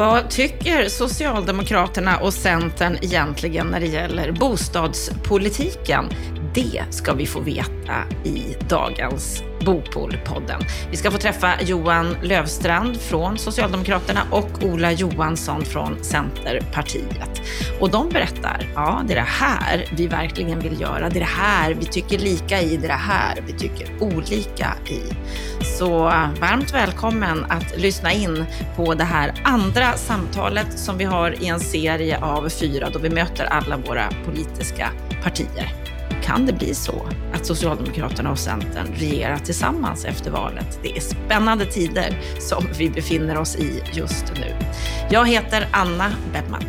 Vad tycker Socialdemokraterna och Centern egentligen när det gäller bostadspolitiken? Det ska vi få veta i dagens Bopolpodden. Vi ska få träffa Johan Lövstrand från Socialdemokraterna och Ola Johansson från Centerpartiet. Och de berättar, ja det är det här vi verkligen vill göra, det är det här vi tycker lika i, det är det här vi tycker olika i. Så varmt välkommen att lyssna in på det här andra samtalet som vi har i en serie av fyra då vi möter alla våra politiska partier kan det bli så att Socialdemokraterna och Centern regerar tillsammans efter valet. Det är spännande tider som vi befinner oss i just nu. Jag heter Anna Bettman.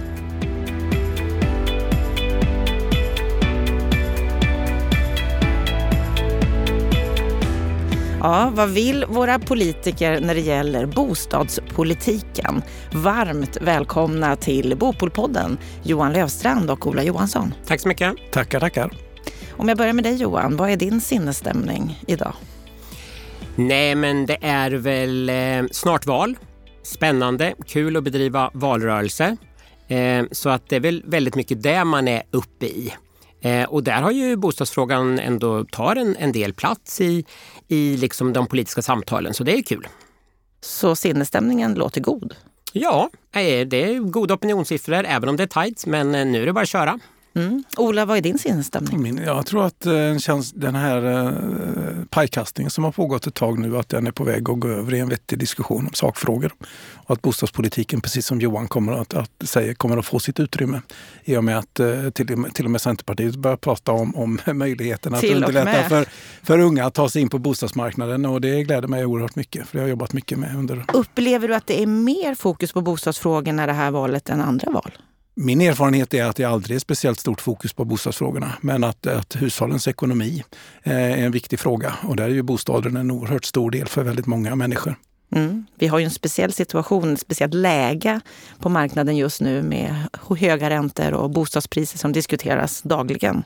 Ja, vad vill våra politiker när det gäller bostadspolitiken? Varmt välkomna till Bopolpodden, Johan Lövstrand och Ola Johansson. Tack så mycket. Tackar, tackar. Om jag börjar med dig Johan, vad är din sinnesstämning idag? Nej, men det är väl eh, snart val. Spännande, kul att bedriva valrörelse. Eh, så att det är väl väldigt mycket det man är uppe i. Eh, och där har ju bostadsfrågan ändå tar en, en del plats i, i liksom de politiska samtalen, så det är kul. Så sinnesstämningen låter god? Ja, eh, det är goda opinionssiffror, även om det är tajt, men eh, nu är det bara att köra. Mm. Ola, vad är din sinnesstämning? jag tror att eh, den här eh, pajkastningen som har pågått ett tag nu, att den är på väg att gå över i en vettig diskussion om sakfrågor. Och att bostadspolitiken, precis som Johan kommer att, att säga, kommer att få sitt utrymme. I och med att eh, till, till och med Centerpartiet börjar prata om, om möjligheten att underlätta för, för unga att ta sig in på bostadsmarknaden. Och det gläder mig oerhört mycket, för det har jag jobbat mycket med under... Upplever du att det är mer fokus på bostadsfrågorna det här valet än andra val? Min erfarenhet är att det aldrig är speciellt stort fokus på bostadsfrågorna, men att, att hushållens ekonomi eh, är en viktig fråga och där är ju bostaden en oerhört stor del för väldigt många människor. Mm. Vi har ju en speciell situation, ett speciellt läge på marknaden just nu med höga räntor och bostadspriser som diskuteras dagligen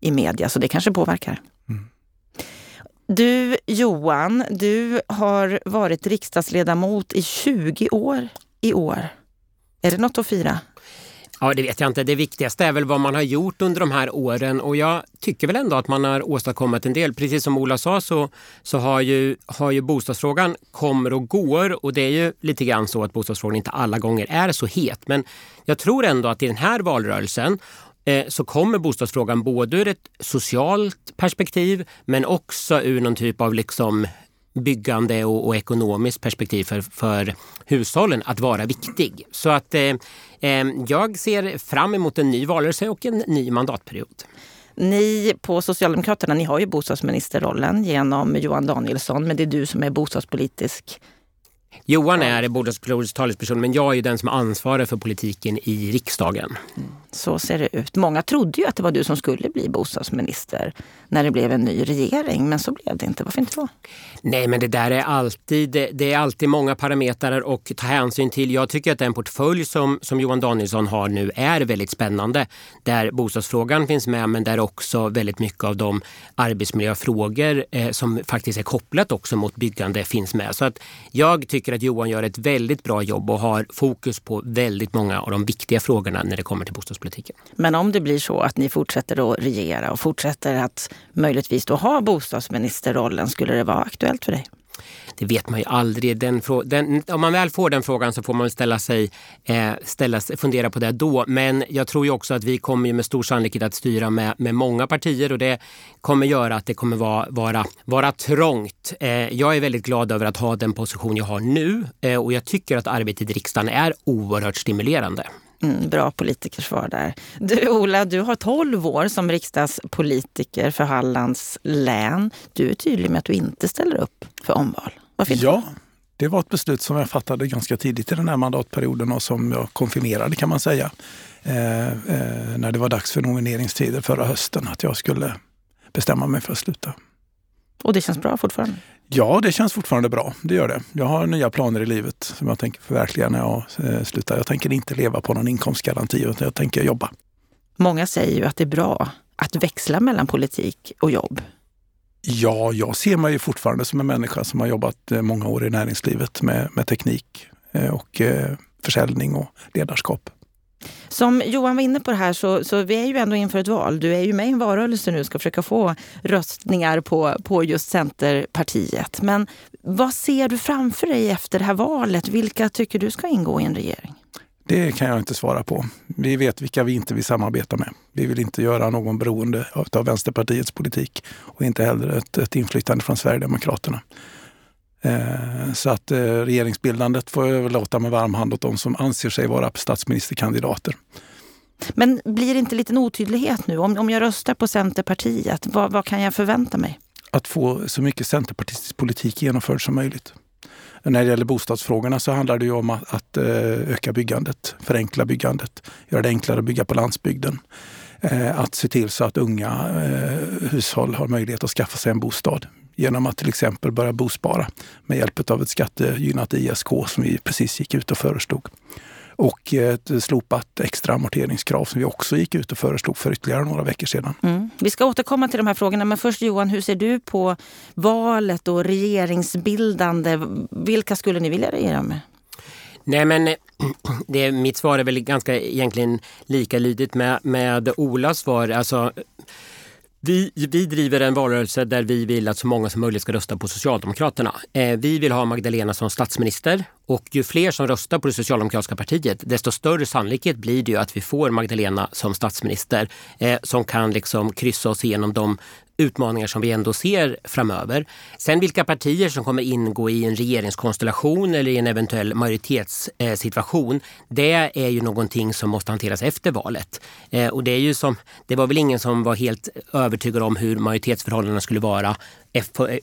i media, så det kanske påverkar. Mm. Du Johan, du har varit riksdagsledamot i 20 år i år. Är det något att fira? Ja, det vet jag inte. Det viktigaste är väl vad man har gjort under de här åren och jag tycker väl ändå att man har åstadkommit en del. Precis som Ola sa så, så har, ju, har ju bostadsfrågan kommer och går och det är ju lite grann så att bostadsfrågan inte alla gånger är så het. Men jag tror ändå att i den här valrörelsen eh, så kommer bostadsfrågan både ur ett socialt perspektiv men också ur någon typ av liksom byggande och, och ekonomiskt perspektiv för, för hushållen att vara viktig. Så att eh, eh, jag ser fram emot en ny valrörelse och en ny mandatperiod. Ni på Socialdemokraterna, ni har ju bostadsministerrollen genom Johan Danielsson, men det är du som är bostadspolitisk Johan är bostadspolitisk talesperson men jag är den som ansvarar för politiken i riksdagen. Mm. Så ser det ut. Många trodde ju att det var du som skulle bli bostadsminister när det blev en ny regering, men så blev det inte. Varför inte då? Nej, men det där är alltid, det är alltid många parametrar att ta hänsyn till. Jag tycker att den portfölj som, som Johan Danielsson har nu är väldigt spännande. Där bostadsfrågan finns med, men där också väldigt mycket av de arbetsmiljöfrågor eh, som faktiskt är kopplat också mot byggande finns med. Så att jag tycker att Johan gör ett väldigt bra jobb och har fokus på väldigt många av de viktiga frågorna när det kommer till bostadspolitik bostadspolitiken. Men om det blir så att ni fortsätter att regera och fortsätter att möjligtvis då ha bostadsministerrollen, skulle det vara aktuellt för dig? Det vet man ju aldrig. Den, den, om man väl får den frågan så får man ställa sig, eh, ställa, fundera på det då. Men jag tror ju också att vi kommer med stor sannolikhet att styra med, med många partier och det kommer göra att det kommer vara, vara, vara trångt. Eh, jag är väldigt glad över att ha den position jag har nu eh, och jag tycker att arbetet i riksdagen är oerhört stimulerande. Mm, bra politikersvar där. Du Ola, du har 12 år som riksdagspolitiker för Hallands län. Du är tydlig med att du inte ställer upp för omval. Varför inte? Ja, det var ett beslut som jag fattade ganska tidigt i den här mandatperioden och som jag konfirmerade kan man säga. Eh, eh, när det var dags för nomineringstider förra hösten, att jag skulle bestämma mig för att sluta. Och det känns bra fortfarande? Ja, det känns fortfarande bra. Det gör det. Jag har nya planer i livet som jag tänker förverkliga när jag eh, slutar. Jag tänker inte leva på någon inkomstgaranti utan jag tänker jobba. Många säger ju att det är bra att växla mellan politik och jobb. Ja, jag ser mig fortfarande som en människa som har jobbat eh, många år i näringslivet med, med teknik eh, och försäljning och ledarskap. Som Johan var inne på det här så, så vi är ju ändå inför ett val. Du är ju med i en valrörelse nu och ska försöka få röstningar på, på just Centerpartiet. Men vad ser du framför dig efter det här valet? Vilka tycker du ska ingå i en regering? Det kan jag inte svara på. Vi vet vilka vi inte vill samarbeta med. Vi vill inte göra någon beroende av Vänsterpartiets politik och inte heller ett, ett inflytande från Sverigedemokraterna. Eh, så att eh, regeringsbildandet får jag överlåta med varm hand åt de som anser sig vara statsministerkandidater. Men blir det inte lite en otydlighet nu? Om, om jag röstar på Centerpartiet, vad, vad kan jag förvänta mig? Att få så mycket centerpartistisk politik genomförd som möjligt. När det gäller bostadsfrågorna så handlar det ju om att, att eh, öka byggandet, förenkla byggandet, göra det enklare att bygga på landsbygden. Att se till så att unga hushåll har möjlighet att skaffa sig en bostad genom att till exempel börja bospara med hjälp av ett skattegynnat ISK som vi precis gick ut och föreslog. Och ett slopat extra amorteringskrav som vi också gick ut och föreslog för ytterligare några veckor sedan. Mm. Vi ska återkomma till de här frågorna, men först Johan, hur ser du på valet och regeringsbildande? Vilka skulle ni vilja regera med? Nej men det, mitt svar är väl ganska egentligen likalydigt med, med Olas svar. Alltså, vi, vi driver en valrörelse där vi vill att så många som möjligt ska rösta på Socialdemokraterna. Eh, vi vill ha Magdalena som statsminister och ju fler som röstar på det socialdemokratiska partiet desto större sannolikhet blir det ju att vi får Magdalena som statsminister eh, som kan liksom kryssa oss igenom de utmaningar som vi ändå ser framöver. Sen vilka partier som kommer ingå i en regeringskonstellation eller i en eventuell majoritetssituation, det är ju någonting som måste hanteras efter valet. Eh, och det är ju som, det var väl ingen som var helt övertygad om hur majoritetsförhållandena skulle vara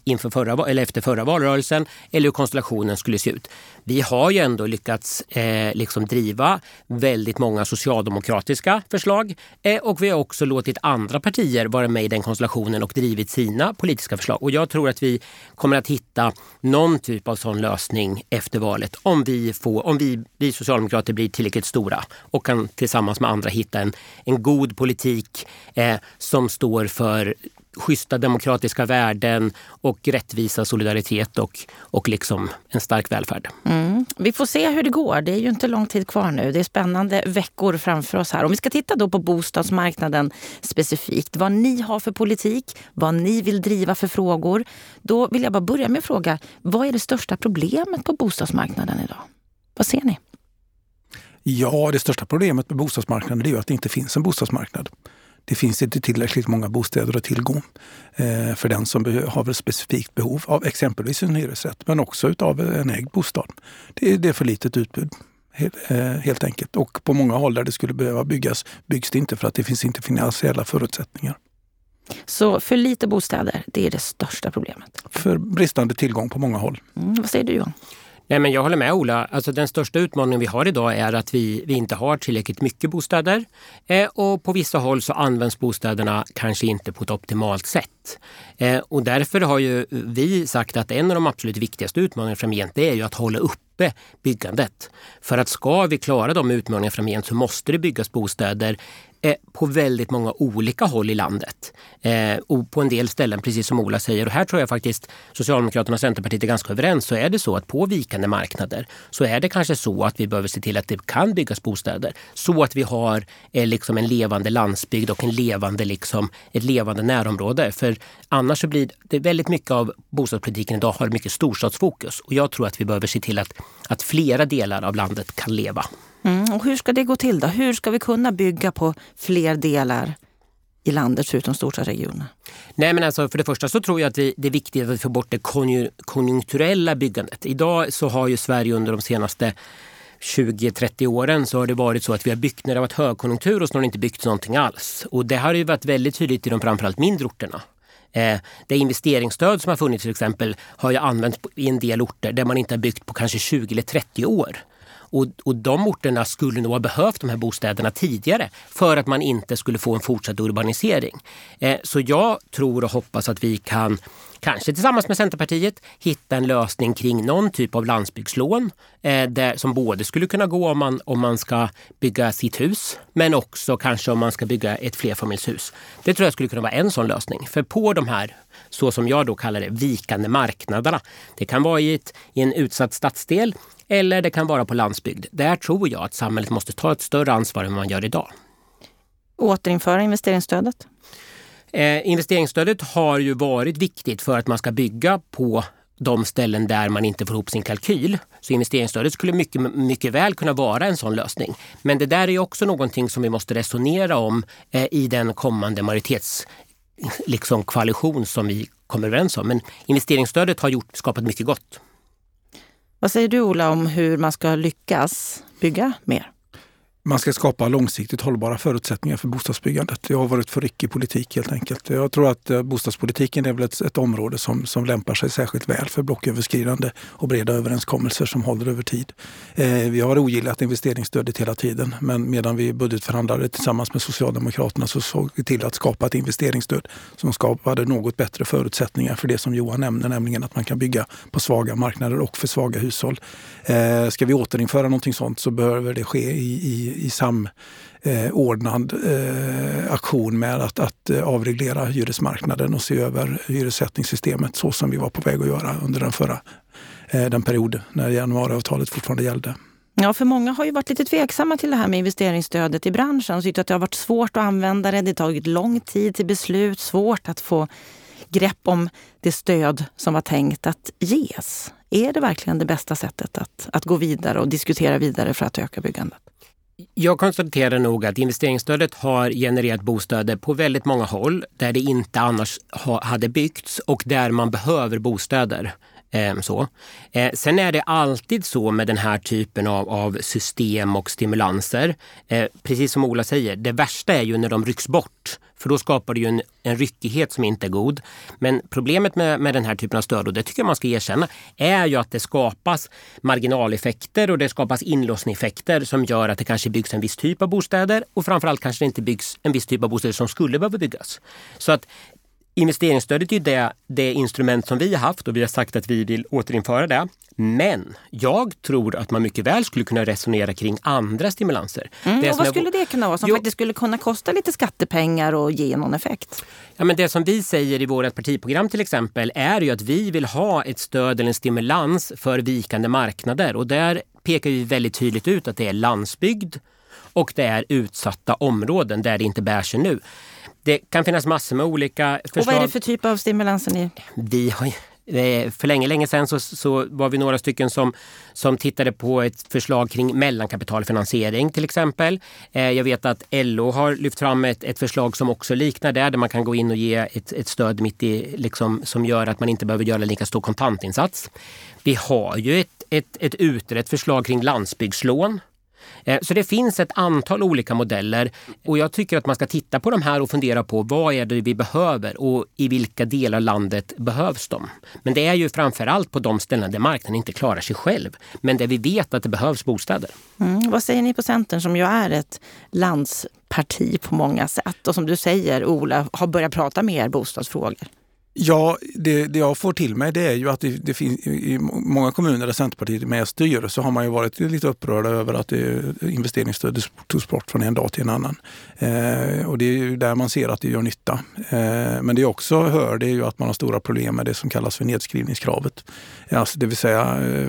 inför förra, eller efter förra valrörelsen eller hur konstellationen skulle se ut. Vi har ju ändå lyckats eh, liksom driva väldigt många socialdemokratiska förslag eh, och vi har också låtit andra partier vara med i den konstellationen och drivit sina politiska förslag. Och jag tror att vi kommer att hitta någon typ av sån lösning efter valet om vi, får, om vi, vi socialdemokrater blir tillräckligt stora och kan tillsammans med andra hitta en, en god politik eh, som står för schyssta demokratiska värden och rättvisa, solidaritet och, och liksom en stark välfärd. Mm. Vi får se hur det går. Det är ju inte lång tid kvar nu. Det är spännande veckor framför oss här. Om vi ska titta då på bostadsmarknaden specifikt, vad ni har för politik, vad ni vill driva för frågor. Då vill jag bara börja med att fråga, vad är det största problemet på bostadsmarknaden idag? Vad ser ni? Ja, det största problemet med bostadsmarknaden är ju att det inte finns en bostadsmarknad det finns inte tillräckligt många bostäder att tillgå eh, för den som har ett specifikt behov av exempelvis en hyresrätt, men också av en ägd bostad. Det är, det är för litet utbud. Eh, helt enkelt. Och på många håll där det skulle behöva byggas byggs det inte för att det finns inte finansiella förutsättningar. Så för lite bostäder, det är det största problemet? För bristande tillgång på många håll. Mm, vad säger du Johan? Nej, men jag håller med Ola. Alltså, den största utmaningen vi har idag är att vi, vi inte har tillräckligt mycket bostäder. Eh, och på vissa håll så används bostäderna kanske inte på ett optimalt sätt. Eh, och därför har ju vi sagt att en av de absolut viktigaste utmaningarna framgent är ju att hålla uppe byggandet. För att ska vi klara de utmaningarna framgent så måste det byggas bostäder Eh, på väldigt många olika håll i landet. Eh, och på en del ställen, precis som Ola säger, och här tror jag faktiskt Socialdemokraterna och Centerpartiet är ganska överens, så är det så att på vikande marknader så är det kanske så att vi behöver se till att det kan byggas bostäder. Så att vi har eh, liksom en levande landsbygd och en levande, liksom, ett levande närområde. För annars så blir det väldigt mycket av bostadspolitiken idag har mycket storstadsfokus och jag tror att vi behöver se till att, att flera delar av landet kan leva. Mm, och hur ska det gå till då? Hur ska vi kunna bygga på fler delar i landet förutom storstadsregionerna? Nej, men alltså, för det första så tror jag att vi, det är viktigt att vi får bort det konjunkturella byggandet. Idag så har ju Sverige under de senaste 20-30 åren så har det varit så att vi har byggt när det har varit högkonjunktur och snarare inte byggt någonting alls. Och det har ju varit väldigt tydligt i de framförallt mindre orterna. Eh, det investeringsstöd som har funnits till exempel har ju använts i en del orter där man inte har byggt på kanske 20 eller 30 år. Och, och de orterna skulle nog ha behövt de här bostäderna tidigare för att man inte skulle få en fortsatt urbanisering. Eh, så jag tror och hoppas att vi kan kanske tillsammans med Centerpartiet, hitta en lösning kring någon typ av landsbygdslån eh, där, som både skulle kunna gå om man, om man ska bygga sitt hus, men också kanske om man ska bygga ett flerfamiljshus. Det tror jag skulle kunna vara en sån lösning. För på de här så som jag då kallar det, vikande marknaderna. Det kan vara i, ett, i en utsatt stadsdel eller det kan vara på landsbygd. Där tror jag att samhället måste ta ett större ansvar än man gör idag. Återinföra investeringsstödet? Eh, investeringsstödet har ju varit viktigt för att man ska bygga på de ställen där man inte får ihop sin kalkyl. Så investeringsstödet skulle mycket, mycket väl kunna vara en sån lösning. Men det där är också någonting som vi måste resonera om eh, i den kommande majoritets liksom, koalition som vi kommer överens om. Men investeringsstödet har gjort, skapat mycket gott. Vad säger du Ola om hur man ska lyckas bygga mer? Man ska skapa långsiktigt hållbara förutsättningar för bostadsbyggandet. Jag har varit för ryckig politik helt enkelt. Jag tror att eh, bostadspolitiken är väl ett, ett område som, som lämpar sig särskilt väl för blocköverskridande och breda överenskommelser som håller över tid. Eh, vi har ogillat investeringsstödet hela tiden men medan vi budgetförhandlade tillsammans med Socialdemokraterna så såg vi till att skapa ett investeringsstöd som skapade något bättre förutsättningar för det som Johan nämner, nämligen att man kan bygga på svaga marknader och för svaga hushåll. Eh, ska vi återinföra någonting sånt så behöver det ske i, i i samordnad eh, aktion med att, att eh, avreglera hyresmarknaden och se över hyressättningssystemet så som vi var på väg att göra under den förra eh, den period när januariavtalet fortfarande gällde. Ja, för många har ju varit lite tveksamma till det här med investeringsstödet i branschen och tyckt att det har varit svårt att använda det. Det har tagit lång tid till beslut, svårt att få grepp om det stöd som var tänkt att ges. Är det verkligen det bästa sättet att, att gå vidare och diskutera vidare för att öka byggandet? Jag konstaterar nog att investeringsstödet har genererat bostäder på väldigt många håll där det inte annars ha, hade byggts och där man behöver bostäder. Ehm, så. Ehm, sen är det alltid så med den här typen av, av system och stimulanser. Ehm, precis som Ola säger, det värsta är ju när de rycks bort. För då skapar det ju en, en ryckighet som inte är god. Men problemet med, med den här typen av stöd, och det tycker jag man ska erkänna, är ju att det skapas marginaleffekter och det skapas inlåsningseffekter som gör att det kanske byggs en viss typ av bostäder och framförallt kanske det inte byggs en viss typ av bostäder som skulle behöva byggas. Så att Investeringsstödet är ju det, det instrument som vi har haft och vi har sagt att vi vill återinföra det. Men jag tror att man mycket väl skulle kunna resonera kring andra stimulanser. Mm, och vad skulle det kunna vara som jo, faktiskt skulle kunna kosta lite skattepengar och ge någon effekt? Ja, men det som vi säger i vårt partiprogram till exempel är ju att vi vill ha ett stöd eller en stimulans för vikande marknader och där pekar vi väldigt tydligt ut att det är landsbygd och det är utsatta områden där det inte bär sig nu. Det kan finnas massor med olika förslag. Och vad är det för typ av stimulanser ni... Vi har för länge, länge sedan så, så, var vi några stycken som, som tittade på ett förslag kring mellankapitalfinansiering till exempel. Eh, jag vet att LO har lyft fram ett, ett förslag som också liknar det, där man kan gå in och ge ett, ett stöd mitt i, liksom, som gör att man inte behöver göra lika stor kontantinsats. Vi har ju ett, ett, ett utrett förslag kring landsbygdslån Eh, så det finns ett antal olika modeller och jag tycker att man ska titta på de här och fundera på vad är det vi behöver och i vilka delar av landet behövs de. Men det är ju framförallt på de ställen där marknaden inte klarar sig själv, men där vi vet att det behövs bostäder. Mm. Vad säger ni på Centern som ju är ett landsparti på många sätt och som du säger, Ola, har börjat prata mer bostadsfrågor? Ja, det, det, jag får till mig det är ju att det, det finns i många kommuner där Centerpartiet är med och styr så har man ju varit lite upprörda över att investeringsstödet togs bort från en dag till en annan. Eh, och det är ju där man ser att det gör nytta. Eh, men det jag också hör det är ju att man har stora problem med det som kallas för nedskrivningskravet. Alltså det vill säga eh,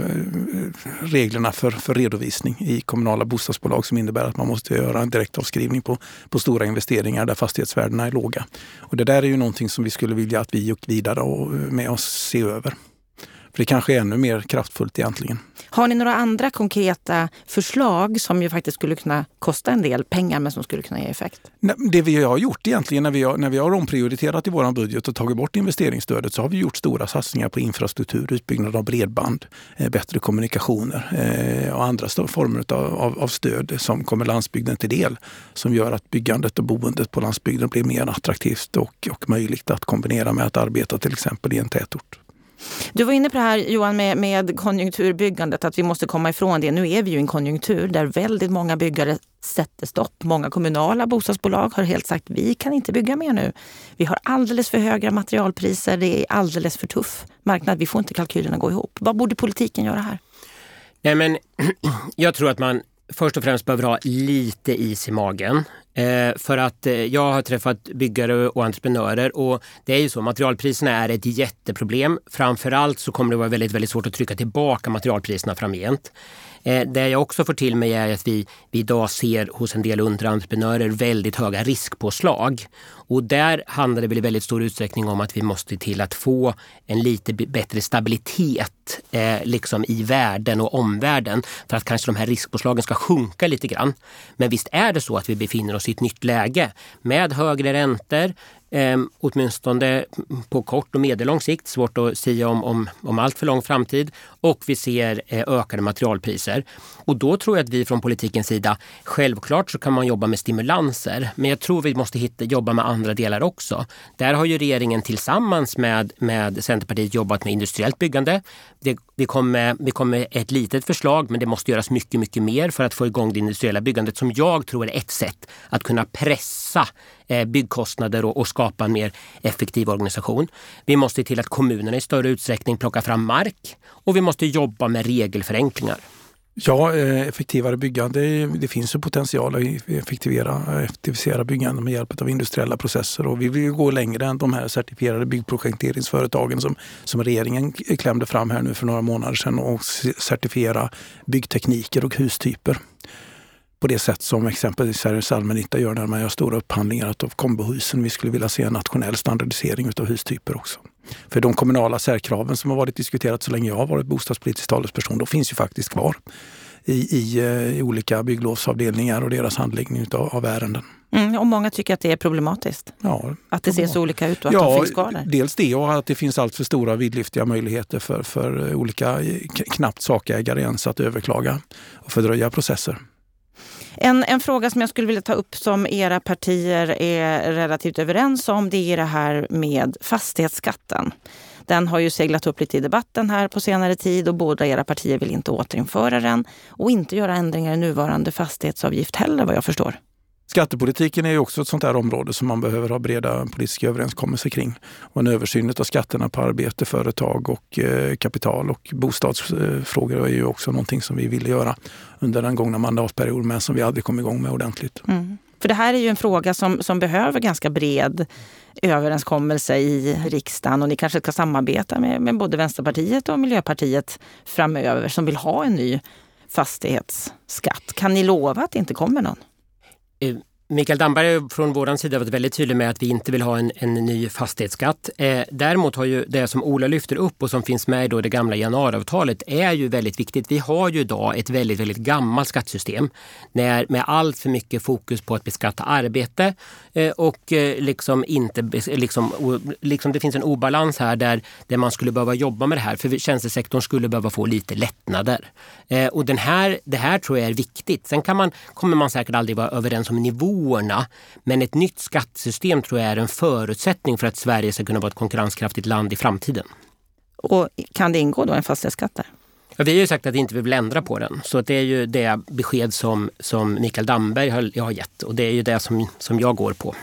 reglerna för, för redovisning i kommunala bostadsbolag som innebär att man måste göra en direktavskrivning på, på stora investeringar där fastighetsvärdena är låga. Och det där är ju någonting som vi skulle vilja att vi gick vidare och med oss se över. För det kanske är ännu mer kraftfullt egentligen. Har ni några andra konkreta förslag som ju faktiskt skulle kunna kosta en del pengar men som skulle kunna ge effekt? Det vi har gjort egentligen när vi har, när vi har omprioriterat i vår budget och tagit bort investeringsstödet så har vi gjort stora satsningar på infrastruktur, utbyggnad av bredband, eh, bättre kommunikationer eh, och andra former av, av, av stöd som kommer landsbygden till del. Som gör att byggandet och boendet på landsbygden blir mer attraktivt och, och möjligt att kombinera med att arbeta till exempel i en tätort. Du var inne på det här Johan med, med konjunkturbyggandet, att vi måste komma ifrån det. Nu är vi ju i en konjunktur där väldigt många byggare sätter stopp. Många kommunala bostadsbolag har helt sagt vi kan inte bygga mer nu. Vi har alldeles för höga materialpriser, det är alldeles för tuff marknad. Vi får inte kalkylerna gå ihop. Vad borde politiken göra här? Nej, men jag tror att man först och främst behöver ha lite is i magen. Eh, för att eh, jag har träffat byggare och entreprenörer och det är ju så, materialpriserna är ett jätteproblem. Framförallt så kommer det vara väldigt, väldigt svårt att trycka tillbaka materialpriserna framgent. Eh, det jag också får till mig är att vi, vi idag ser hos en del underentreprenörer väldigt höga riskpåslag. Och där handlar det väl i väldigt stor utsträckning om att vi måste till att få en lite bättre stabilitet eh, liksom i världen och omvärlden för att kanske de här riskpåslagen ska sjunka lite grann. Men visst är det så att vi befinner oss i ett nytt läge med högre räntor, eh, åtminstone på kort och medellång sikt. Svårt att säga om, om, om allt för lång framtid. Och vi ser eh, ökade materialpriser. Och då tror jag att vi från politikens sida, självklart så kan man jobba med stimulanser, men jag tror vi måste hitta, jobba med andra delar också. Där har ju regeringen tillsammans med, med Centerpartiet jobbat med industriellt byggande. Det, vi, kom med, kom med ett litet förslag, men det måste göras mycket, mycket mer för att få igång det industriella byggandet som jag tror är ett sätt att kunna pressa eh, byggkostnader och, och skapa en mer effektiv organisation. Vi måste se till att kommunerna i större utsträckning plockar fram mark och vi måste jobba med regelförenklingar. Ja, eh, effektivare byggande. Det finns ju potential att effektivera, effektivisera byggande med hjälp av industriella processer och vi vill gå längre än de här certifierade byggprojekteringsföretagen som, som regeringen klämde fram här nu för några månader sedan och certifiera byggtekniker och hustyper på det sätt som exempelvis Sveriges allmännytta gör när man gör stora upphandlingar av kombohusen. Vi skulle vilja se en nationell standardisering av hustyper också. För de kommunala särkraven som har varit diskuterat så länge jag har varit bostadspolitisk talesperson, de finns ju faktiskt kvar i, i, eh, i olika bygglovsavdelningar och deras handläggning utav, av ärenden. Mm, och många tycker att det är problematiskt. Ja, att det ser så olika ut och att ja, de finns kvar där. Dels det och att det finns allt för stora vidlyftiga möjligheter för, för olika knappt sakägare ens att överklaga och fördröja processer. En, en fråga som jag skulle vilja ta upp som era partier är relativt överens om, det är det här med fastighetsskatten. Den har ju seglat upp lite i debatten här på senare tid och båda era partier vill inte återinföra den och inte göra ändringar i nuvarande fastighetsavgift heller vad jag förstår. Skattepolitiken är ju också ett sånt här område som man behöver ha breda politiska överenskommelser kring. Och en översyn av skatterna på arbete, företag och eh, kapital och bostadsfrågor är ju också någonting som vi ville göra under den gångna mandatperioden men som vi aldrig kom igång med ordentligt. Mm. För det här är ju en fråga som, som behöver ganska bred överenskommelse i riksdagen och ni kanske ska samarbeta med, med både Vänsterpartiet och Miljöpartiet framöver som vill ha en ny fastighetsskatt. Kan ni lova att det inte kommer någon? Eh, Mikael Damberg har från vår sida varit väldigt tydlig med att vi inte vill ha en, en ny fastighetsskatt. Eh, däremot har ju det som Ola lyfter upp och som finns med i det gamla januariavtalet är ju väldigt viktigt. Vi har ju idag ett väldigt, väldigt gammalt skattesystem när, med allt för mycket fokus på att beskatta arbete eh, och eh, liksom inte, liksom, liksom det finns en obalans här där, där man skulle behöva jobba med det här. För tjänstesektorn skulle behöva få lite lättnader. Eh, och den här, det här tror jag är viktigt. Sen kan man, kommer man säkert aldrig vara överens om nivå nivåerna. Men ett nytt skattesystem tror jag är en förutsättning för att Sverige ska kunna vara ett konkurrenskraftigt land i framtiden. Och kan det ingå då en fastighetsskatt där? Ja, vi har ju sagt att vi inte vill ändra på den. Så det är ju det besked som, som Mikael Damberg har, har gett och det är ju det som, som jag går på.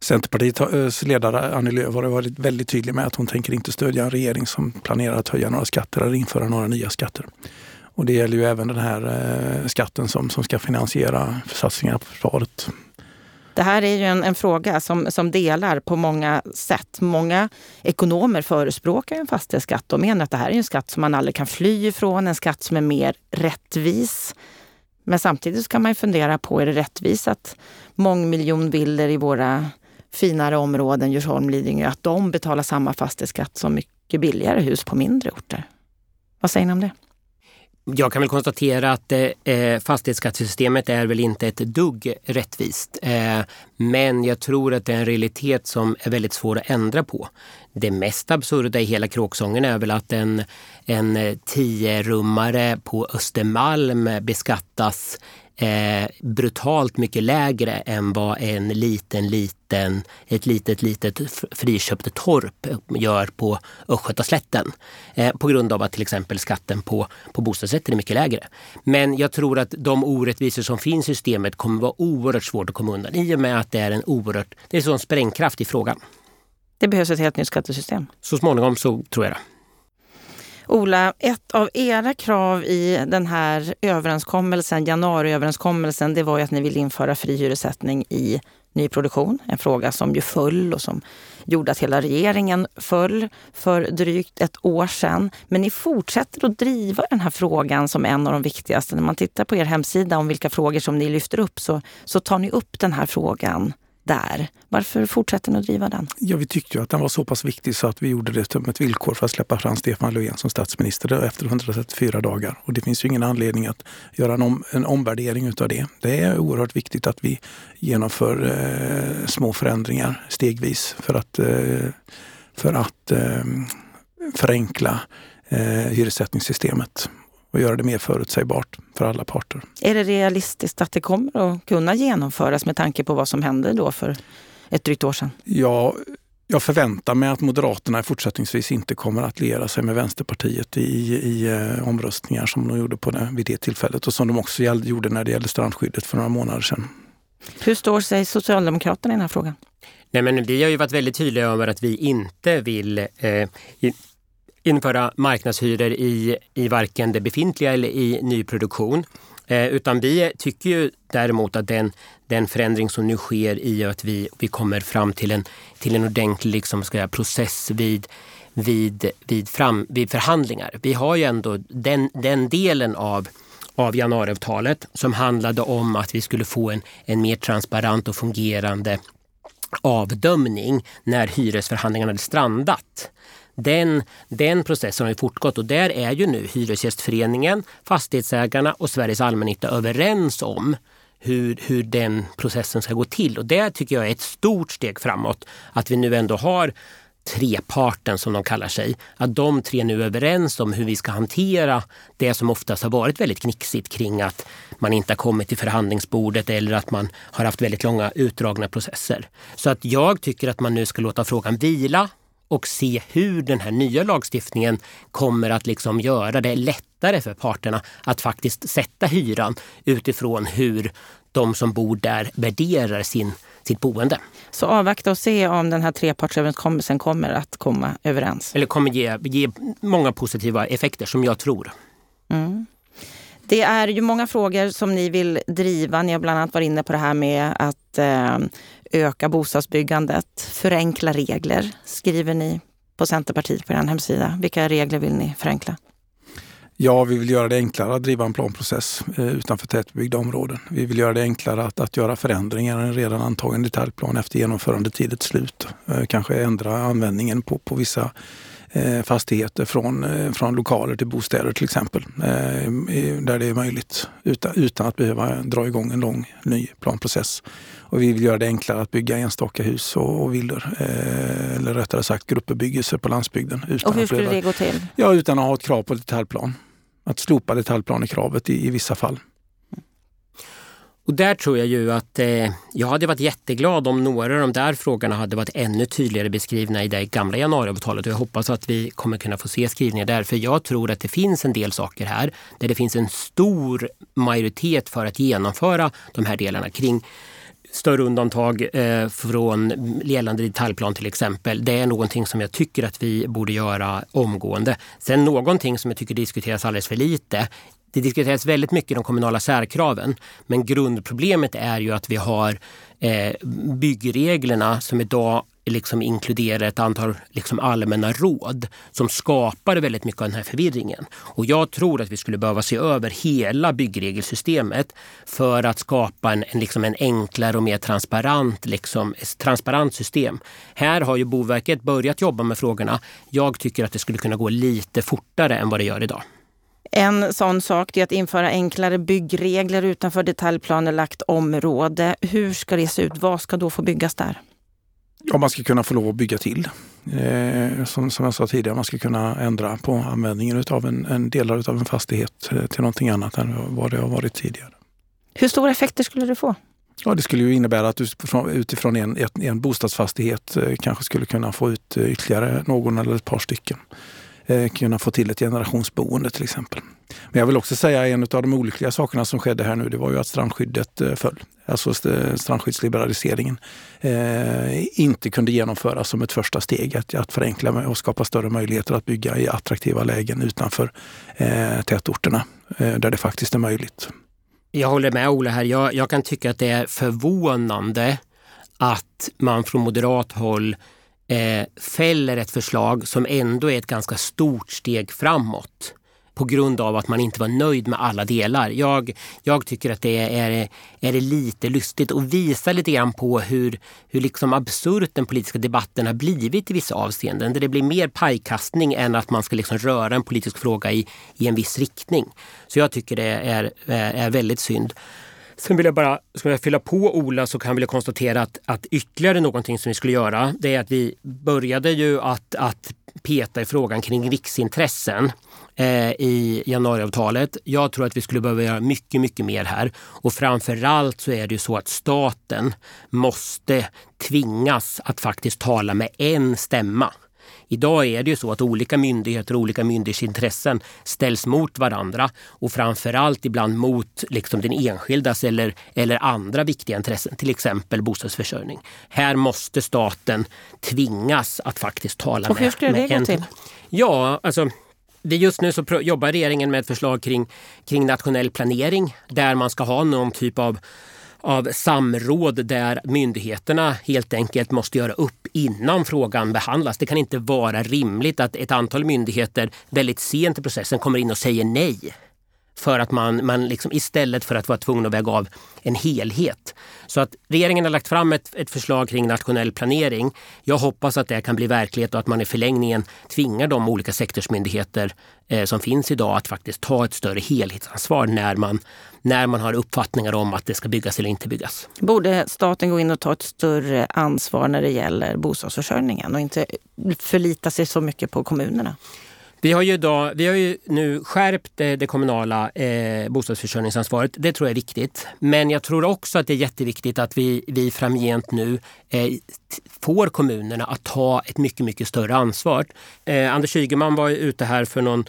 Centerpartiets ledare Annie Lööf har varit väldigt tydlig med att hon tänker inte stödja en regering som planerar att höja några skatter eller införa några nya skatter. Och det gäller ju även den här eh, skatten som, som ska finansiera satsningar på försvaret. Det här är ju en, en, fråga som, som delar på många sätt. Många ekonomer förespråkar en fastighetsskatt och menar att det här är en skatt som man aldrig kan fly ifrån, en skatt som är mer rättvis. Men samtidigt kan man fundera på, är det rättvist att mångmiljonvillor i våra finare områden, Djursholm, Lidingö, att de betalar samma fastighetsskatt som mycket billigare hus på mindre orter? Vad säger ni om det? Jag kan väl konstatera att eh, eh, fastighetsskattesystemet är väl inte ett dugg rättvist. Eh, men jag tror att det är en realitet som är väldigt svår att ändra på. Det mest absurda i hela kråksången är väl att en, en tio-rummare på Östermalm beskattas eh, brutalt mycket lägre än vad en liten, liten, ett litet, litet friköpt torp gör på Östgötaslätten. Eh, på grund av att till exempel skatten på, på bostadsrätter är mycket lägre. Men jag tror att de orättvisor som finns i systemet kommer vara oerhört svårt att komma undan i och med att det är en oerhört, det är sån sprängkraft i frågan. Det behövs ett helt nytt skattesystem. Så småningom så tror jag det. Ola, ett av era krav i den här överenskommelsen, januariöverenskommelsen, det var ju att ni ville införa fri hyressättning i nyproduktion. En fråga som ju föll och som gjorde att hela regeringen föll för drygt ett år sedan. Men ni fortsätter att driva den här frågan som en av de viktigaste. När man tittar på er hemsida om vilka frågor som ni lyfter upp så, så tar ni upp den här frågan där. Varför fortsätter ni att driva den? Ja, vi tyckte ju att den var så pass viktig så att vi gjorde det som ett villkor för att släppa fram Stefan Löfven som statsminister efter 134 dagar. Och det finns ju ingen anledning att göra en, om, en omvärdering utav det. Det är oerhört viktigt att vi genomför eh, små förändringar stegvis för att, eh, för att eh, förenkla eh, hyressättningssystemet och göra det mer förutsägbart för alla parter. Är det realistiskt att det kommer att kunna genomföras med tanke på vad som hände då för ett drygt år sedan? Ja, jag förväntar mig att Moderaterna fortsättningsvis inte kommer att liera sig med Vänsterpartiet i, i eh, omröstningar som de gjorde på det, vid det tillfället och som de också gjorde när det gällde strandskyddet för några månader sedan. Hur står sig Socialdemokraterna i den här frågan? Nej, men vi har ju varit väldigt tydliga över att vi inte vill eh, införa marknadshyror i, i varken det befintliga eller i nyproduktion. Eh, utan vi tycker ju däremot att den, den förändring som nu sker i att vi, vi kommer fram till en, till en ordentlig liksom, ska jag, process vid, vid, vid, fram, vid förhandlingar. Vi har ju ändå den, den delen av av januariavtalet som handlade om att vi skulle få en, en mer transparent och fungerande avdömning när hyresförhandlingarna hade strandat. Den, den processen har ju fortgått och där är ju nu Hyresgästföreningen, Fastighetsägarna och Sveriges allmännytta överens om hur, hur den processen ska gå till. Och det tycker jag är ett stort steg framåt. Att vi nu ändå har treparten som de kallar sig. Att de tre nu är överens om hur vi ska hantera det som oftast har varit väldigt knixigt kring att man inte har kommit till förhandlingsbordet eller att man har haft väldigt långa utdragna processer. Så att jag tycker att man nu ska låta frågan vila och se hur den här nya lagstiftningen kommer att liksom göra det lättare för parterna att faktiskt sätta hyran utifrån hur de som bor där värderar sin, sitt boende. Så avvakta och se om den här trepartsöverenskommelsen kommer att komma överens? Eller kommer ge, ge många positiva effekter som jag tror. Mm. Det är ju många frågor som ni vill driva. Ni har bland annat varit inne på det här med att eh, öka bostadsbyggandet, förenkla regler, skriver ni på Centerpartiet på er hemsida. Vilka regler vill ni förenkla? Ja, vi vill göra det enklare att driva en planprocess eh, utanför tätbebyggda områden. Vi vill göra det enklare att, att göra förändringar i en redan antagen detaljplan efter genomförandetidets slut. Eh, kanske ändra användningen på, på vissa fastigheter från, eh, från lokaler till bostäder till exempel. Eh, där det är möjligt utan, utan att behöva dra igång en lång ny planprocess. Och vi vill göra det enklare att bygga enstaka hus och, och villor. Eh, eller rättare sagt gruppbebyggelse på landsbygden. Utan och hur skulle behöva, det gå till? Ja, utan att ha ett krav på detaljplan. Att slopa detaljplanekravet i, i vissa fall. Och där tror jag ju att eh, jag hade varit jätteglad om några av de där frågorna hade varit ännu tydligare beskrivna i det gamla januariavtalet. Och jag hoppas att vi kommer kunna få se skrivningar där. För jag tror att det finns en del saker här där det finns en stor majoritet för att genomföra de här delarna kring större undantag eh, från gällande detaljplan till exempel. Det är någonting som jag tycker att vi borde göra omgående. Sen någonting som jag tycker diskuteras alldeles för lite det diskuteras väldigt mycket de kommunala särkraven. Men grundproblemet är ju att vi har eh, byggreglerna som idag liksom inkluderar ett antal liksom allmänna råd som skapar väldigt mycket av den här förvirringen. Och jag tror att vi skulle behöva se över hela byggregelsystemet för att skapa en, en, liksom en enklare och mer transparent, liksom, transparent system. Här har ju Boverket börjat jobba med frågorna. Jag tycker att det skulle kunna gå lite fortare än vad det gör idag. En sån sak är att införa enklare byggregler utanför detaljplanelagt område. Hur ska det se ut? Vad ska då få byggas där? Ja, man ska kunna få lov att bygga till. Eh, som, som jag sa tidigare, man ska kunna ändra på användningen av en, en delar av en fastighet eh, till någonting annat än vad det har varit tidigare. Hur stora effekter skulle det få? Ja, det skulle ju innebära att utifrån, utifrån en, en bostadsfastighet eh, kanske skulle kunna få ut ytterligare någon eller ett par stycken. Eh, kunna få till ett generationsboende till exempel. Men jag vill också säga en av de olyckliga sakerna som skedde här nu, det var ju att strandskyddet eh, föll. Alltså eh, strandskyddsliberaliseringen eh, inte kunde genomföras som ett första steg att, att förenkla och skapa större möjligheter att bygga i attraktiva lägen utanför eh, tätorterna eh, där det faktiskt är möjligt. Jag håller med Ola här. Jag, jag kan tycka att det är förvånande att man från moderat håll eh, fäller ett förslag som ändå är ett ganska stort steg framåt på grund av att man inte var nöjd med alla delar. Jag, jag tycker att det är, är lite lustigt och visar lite grann på hur, hur liksom absurt den politiska debatten har blivit i vissa avseenden. Där det blir mer pajkastning än att man ska liksom röra en politisk fråga i, i en viss riktning. Så jag tycker det är, är väldigt synd. Sen vill jag bara ska jag fylla på Ola så kan jag konstatera att, att ytterligare någonting som vi skulle göra det är att vi började ju att, att peta i frågan kring riksintressen eh, i januariavtalet. Jag tror att vi skulle behöva göra mycket, mycket mer här. Och framförallt så är det ju så att staten måste tvingas att faktiskt tala med en stämma. Idag är det ju så att olika myndigheter och olika myndighetsintressen ställs mot varandra och framförallt ibland mot liksom den enskildas eller, eller andra viktiga intressen, till exempel bostadsförsörjning. Här måste staten tvingas att faktiskt tala och med... Hur skulle det gå till? Ja, alltså det just nu så jobbar regeringen med ett förslag kring, kring nationell planering där man ska ha någon typ av av samråd där myndigheterna helt enkelt måste göra upp innan frågan behandlas. Det kan inte vara rimligt att ett antal myndigheter väldigt sent i processen kommer in och säger nej för att man, man liksom, istället för att vara tvungen att väga av en helhet. Så att regeringen har lagt fram ett, ett förslag kring nationell planering. Jag hoppas att det kan bli verklighet och att man i förlängningen tvingar de olika sektorsmyndigheter eh, som finns idag att faktiskt ta ett större helhetsansvar när man, när man har uppfattningar om att det ska byggas eller inte byggas. Borde staten gå in och ta ett större ansvar när det gäller bostadsförsörjningen och inte förlita sig så mycket på kommunerna? Vi har ju, idag, vi har ju nu skärpt det, det kommunala eh, bostadsförsörjningsansvaret. Det tror jag är viktigt. Men jag tror också att det är jätteviktigt att vi, vi framgent nu eh, får kommunerna att ta ett mycket, mycket större ansvar. Eh, Anders Ygeman var ute här för någon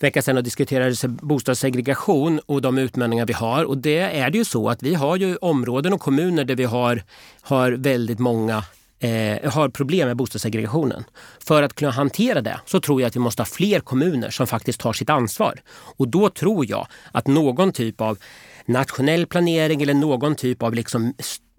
vecka sedan och diskuterade bostadssegregation och de utmaningar vi har. Och det är det ju så att vi har ju områden och kommuner där vi har, har väldigt många eh, har problem med bostadssegregationen. För att kunna hantera det så tror jag att vi måste ha fler kommuner som faktiskt tar sitt ansvar. Och då tror jag att någon typ av nationell planering eller någon typ av liksom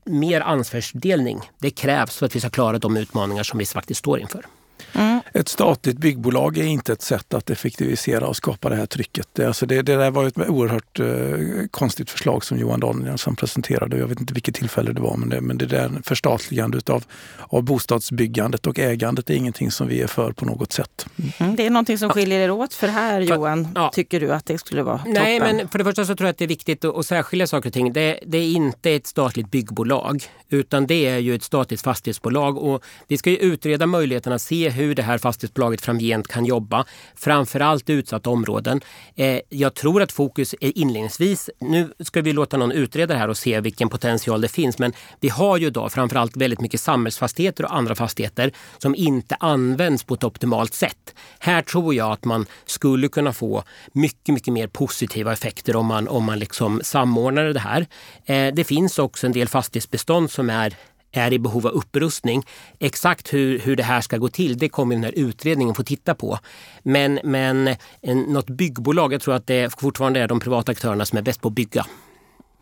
mer ansvarsdelning, det krävs för att vi ska klara de utmaningar som vi faktiskt står inför. Mm. Ett statligt byggbolag är inte ett sätt att effektivisera och skapa det här trycket. Alltså det, det där var ett oerhört eh, konstigt förslag som Johan Danielsson presenterade. Jag vet inte vilket tillfälle det var, men det, men det där förstatligandet av, av bostadsbyggandet och ägandet är ingenting som vi är för på något sätt. Mm. Det är någonting som skiljer er åt för här Johan, ja. tycker du att det skulle vara toppen? Nej, men för det första så tror jag att det är viktigt att särskilja saker och ting. Det, det är inte ett statligt byggbolag utan det är ju ett statligt fastighetsbolag och vi ska ju utreda möjligheten att se hur det här fastighetsbolaget framgent kan jobba. Framförallt i utsatta områden. Eh, jag tror att fokus är inledningsvis, nu ska vi låta någon utreda det här och se vilken potential det finns, men vi har ju idag framförallt väldigt mycket samhällsfastigheter och andra fastigheter som inte används på ett optimalt sätt. Här tror jag att man skulle kunna få mycket, mycket mer positiva effekter om man, om man liksom samordnade det här. Eh, det finns också en del fastighetsbestånd som är är i behov av upprustning. Exakt hur, hur det här ska gå till, det kommer den här utredningen få titta på. Men, men en, något byggbolag, jag tror att det fortfarande är de privata aktörerna som är bäst på att bygga.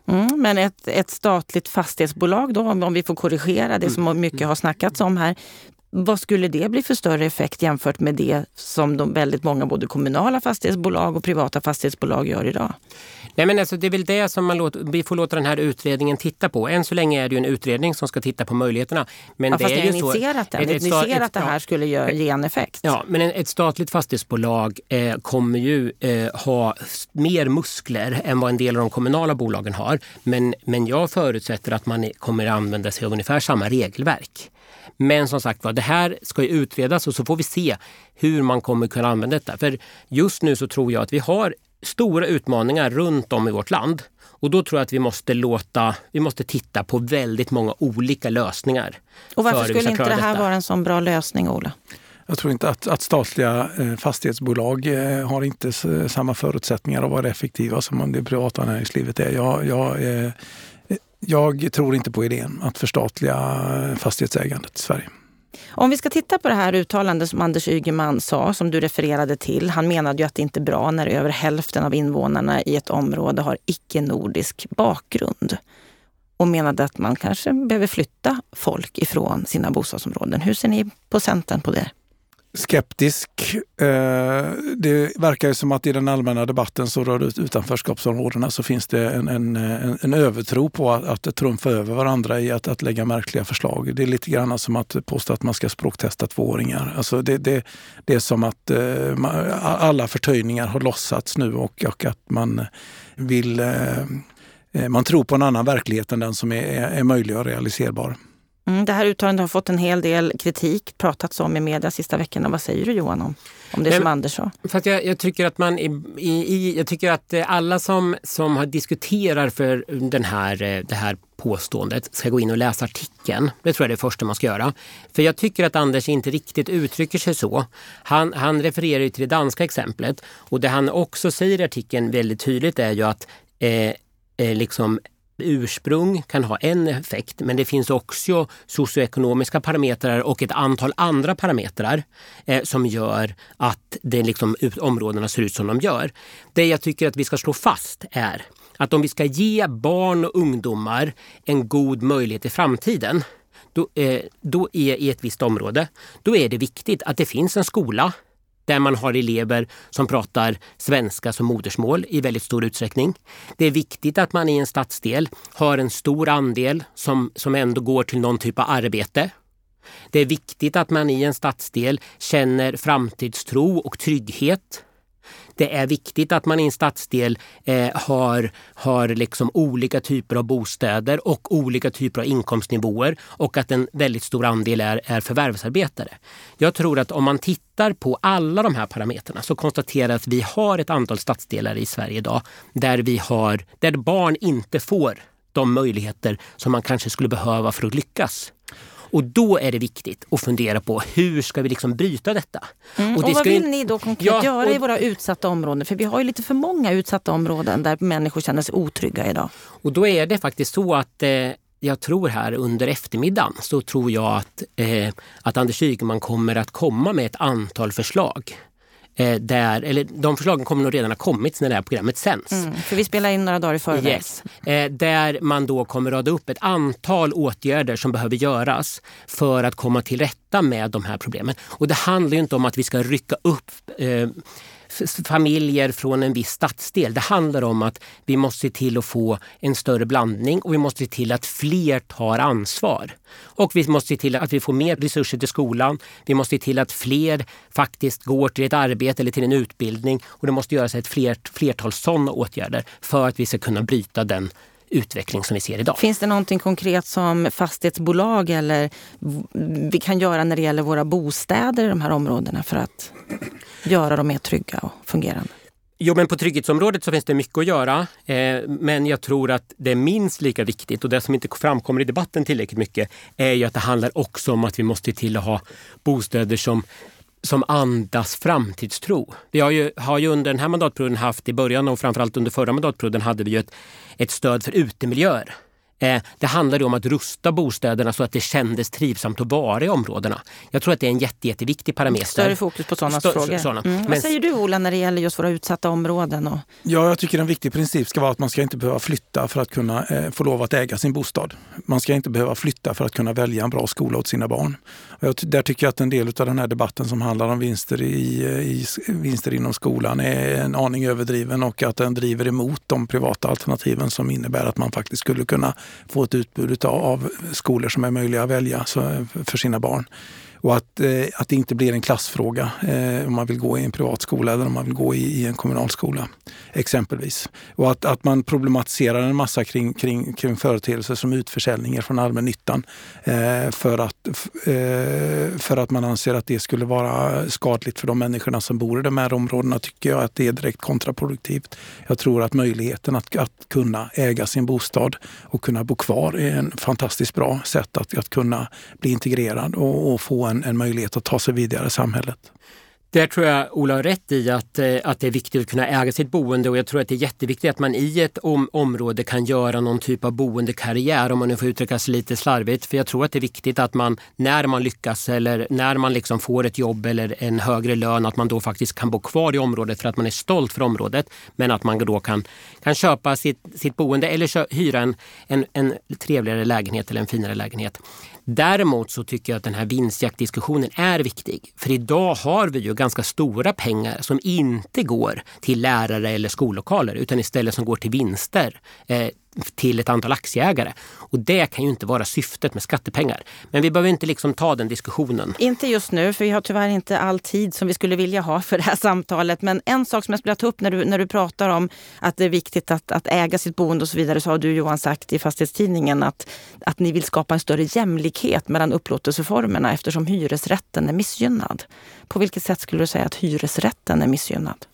Mm, men ett, ett statligt fastighetsbolag då, om vi får korrigera det som mycket har snackats om här. Vad skulle det bli för större effekt jämfört med det som de väldigt många både kommunala fastighetsbolag och privata fastighetsbolag gör idag? Nej, men alltså, det är väl det som man låter, vi får låta den här utredningen titta på. Än så länge är det ju en utredning som ska titta på möjligheterna. Men ja, det fast är ni har initierat den. Ni ser att det här skulle ge en effekt. Ja, men ett statligt fastighetsbolag eh, kommer ju eh, ha mer muskler än vad en del av de kommunala bolagen har. Men, men jag förutsätter att man kommer att använda sig av ungefär samma regelverk. Men som sagt var, det här ska ju utredas och så får vi se hur man kommer kunna använda detta. För just nu så tror jag att vi har stora utmaningar runt om i vårt land. Och då tror jag att vi måste låta, vi måste titta på väldigt många olika lösningar. Och varför skulle inte det här detta. vara en sån bra lösning, Ola? Jag tror inte att, att statliga eh, fastighetsbolag eh, har inte samma förutsättningar att vara effektiva som det privata näringslivet är. Jag, jag, eh, jag tror inte på idén att förstatliga fastighetsägandet i Sverige. Om vi ska titta på det här uttalandet som Anders Ygeman sa, som du refererade till. Han menade ju att det inte är bra när över hälften av invånarna i ett område har icke-nordisk bakgrund. Och menade att man kanske behöver flytta folk ifrån sina bostadsområden. Hur ser ni på Centern på det? Skeptisk. Eh, det verkar som att i den allmänna debatten så rör utanförskapsområdena så finns det en, en, en övertro på att, att trumfa över varandra i att, att lägga märkliga förslag. Det är lite grann som att påstå att man ska språktesta tvååringar. Alltså det, det, det är som att eh, alla förtöjningar har lossats nu och, och att man vill eh, man tror på en annan verklighet än den som är, är möjlig och realiserbar. Mm, det här uttalandet har fått en hel del kritik, pratats om i media sista veckorna. Vad säger du Johan om, om det Men, som Anders sa? För jag, jag, tycker att man i, i, jag tycker att alla som, som har diskuterar för den här, eh, det här påståendet ska gå in och läsa artikeln. Det tror jag är det första man ska göra. För jag tycker att Anders inte riktigt uttrycker sig så. Han, han refererar till det danska exemplet och det han också säger i artikeln väldigt tydligt är ju att eh, eh liksom ursprung kan ha en effekt men det finns också socioekonomiska parametrar och ett antal andra parametrar eh, som gör att det liksom, områdena ser ut som de gör. Det jag tycker att vi ska slå fast är att om vi ska ge barn och ungdomar en god möjlighet i framtiden då, eh, då är i ett visst område, då är det viktigt att det finns en skola där man har elever som pratar svenska som modersmål i väldigt stor utsträckning. Det är viktigt att man i en stadsdel har en stor andel som, som ändå går till någon typ av arbete. Det är viktigt att man i en stadsdel känner framtidstro och trygghet. Det är viktigt att man i en stadsdel eh, har, har liksom olika typer av bostäder och olika typer av inkomstnivåer och att en väldigt stor andel är, är förvärvsarbetare. Jag tror att om man tittar på alla de här parametrarna så konstaterar att vi har ett antal stadsdelar i Sverige idag där, vi har, där barn inte får de möjligheter som man kanske skulle behöva för att lyckas. Och då är det viktigt att fundera på hur ska vi liksom bryta detta? Mm. Och, det och vad vill ni då konkret ja, göra och... i våra utsatta områden? För vi har ju lite för många utsatta områden där människor känner sig otrygga idag. Och då är det faktiskt så att eh, jag tror här under eftermiddagen så tror jag att, eh, att Anders Ygeman kommer att komma med ett antal förslag där, eller de förslagen kommer nog redan ha kommit när det här programmet sänds. Mm, för vi spelar in några dagar i förväg. Yes. Eh, där man då kommer rada upp ett antal åtgärder som behöver göras för att komma till rätta med de här problemen. Och det handlar inte om att vi ska rycka upp eh, familjer från en viss stadsdel. Det handlar om att vi måste se till att få en större blandning och vi måste se till att fler tar ansvar. Och vi måste se till att vi får mer resurser till skolan. Vi måste se till att fler faktiskt går till ett arbete eller till en utbildning och det måste göras ett flertal sådana åtgärder för att vi ska kunna bryta den utveckling som vi ser idag. Finns det någonting konkret som fastighetsbolag eller vi kan göra när det gäller våra bostäder i de här områdena för att göra dem mer trygga och fungerande? Jo, men på trygghetsområdet så finns det mycket att göra. Eh, men jag tror att det är minst lika viktigt och det som inte framkommer i debatten tillräckligt mycket är ju att det handlar också om att vi måste till att ha bostäder som som andas framtidstro. Vi har ju, har ju under den här mandatperioden haft, i början och framförallt under förra mandatperioden, hade vi ju ett, ett stöd för utemiljöer. Eh, det handlar om att rusta bostäderna så att det kändes trivsamt att vara i områdena. Jag tror att det är en jätte, jätteviktig parameter. Större fokus på sådana Stör, frågor. Såna. Mm. Men, Vad säger du Ola när det gäller just våra utsatta områden? Och... Ja, jag tycker en viktig princip ska vara att man ska inte behöva flytta för att kunna eh, få lov att äga sin bostad. Man ska inte behöva flytta för att kunna välja en bra skola åt sina barn. Jag, där tycker jag att en del av den här debatten som handlar om vinster, i, eh, i, vinster inom skolan är en aning överdriven och att den driver emot de privata alternativen som innebär att man faktiskt skulle kunna få ett utbud av skolor som är möjliga att välja för sina barn. Och att, eh, att det inte blir en klassfråga eh, om man vill gå i en privat skola eller om man vill gå i, i en kommunal skola exempelvis. Och att, att man problematiserar en massa kring, kring, kring företeelser som utförsäljningar från allmännyttan eh, för, att, eh, för att man anser att det skulle vara skadligt för de människorna som bor i de här områdena tycker jag att det är direkt kontraproduktivt. Jag tror att möjligheten att, att kunna äga sin bostad och kunna bo kvar är en fantastiskt bra sätt att, att kunna bli integrerad och, och få en, en möjlighet att ta sig vidare i samhället. Där tror jag Ola har rätt i att, eh, att det är viktigt att kunna äga sitt boende och jag tror att det är jätteviktigt att man i ett om, område kan göra någon typ av boendekarriär om man nu får uttrycka sig lite slarvigt. För jag tror att det är viktigt att man när man lyckas eller när man liksom får ett jobb eller en högre lön att man då faktiskt kan bo kvar i området för att man är stolt för området. Men att man då kan, kan köpa sitt, sitt boende eller kö, hyra en, en, en trevligare lägenhet eller en finare lägenhet. Däremot så tycker jag att den här vinstjaktdiskussionen är viktig. För idag har vi ju ganska stora pengar som inte går till lärare eller skollokaler utan istället som går till vinster. Eh, till ett antal aktieägare. Och det kan ju inte vara syftet med skattepengar. Men vi behöver inte liksom ta den diskussionen. Inte just nu, för vi har tyvärr inte all tid som vi skulle vilja ha för det här samtalet. Men en sak som jag skulle ta upp när du, när du pratar om att det är viktigt att, att äga sitt boende och så vidare, så har du Johan sagt i Fastighetstidningen att, att ni vill skapa en större jämlikhet mellan upplåtelseformerna eftersom hyresrätten är missgynnad. På vilket sätt skulle du säga att hyresrätten är missgynnad?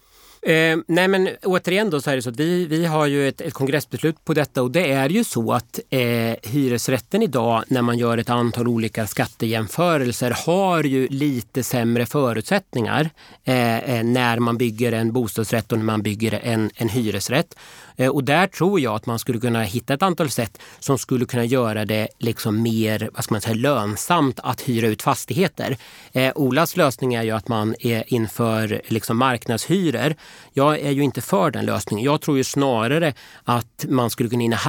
Eh, nej men återigen då så är det så att vi, vi har ju ett, ett kongressbeslut på detta och det är ju så att eh, hyresrätten idag när man gör ett antal olika skattejämförelser har ju lite sämre förutsättningar eh, eh, när man bygger en bostadsrätt och när man bygger en, en hyresrätt. Eh, och där tror jag att man skulle kunna hitta ett antal sätt som skulle kunna göra det liksom mer vad ska man säga, lönsamt att hyra ut fastigheter. Eh, Olas lösning är ju att man är inför liksom marknadshyror. Jag är ju inte för den lösningen. Jag tror ju snarare att man skulle kunna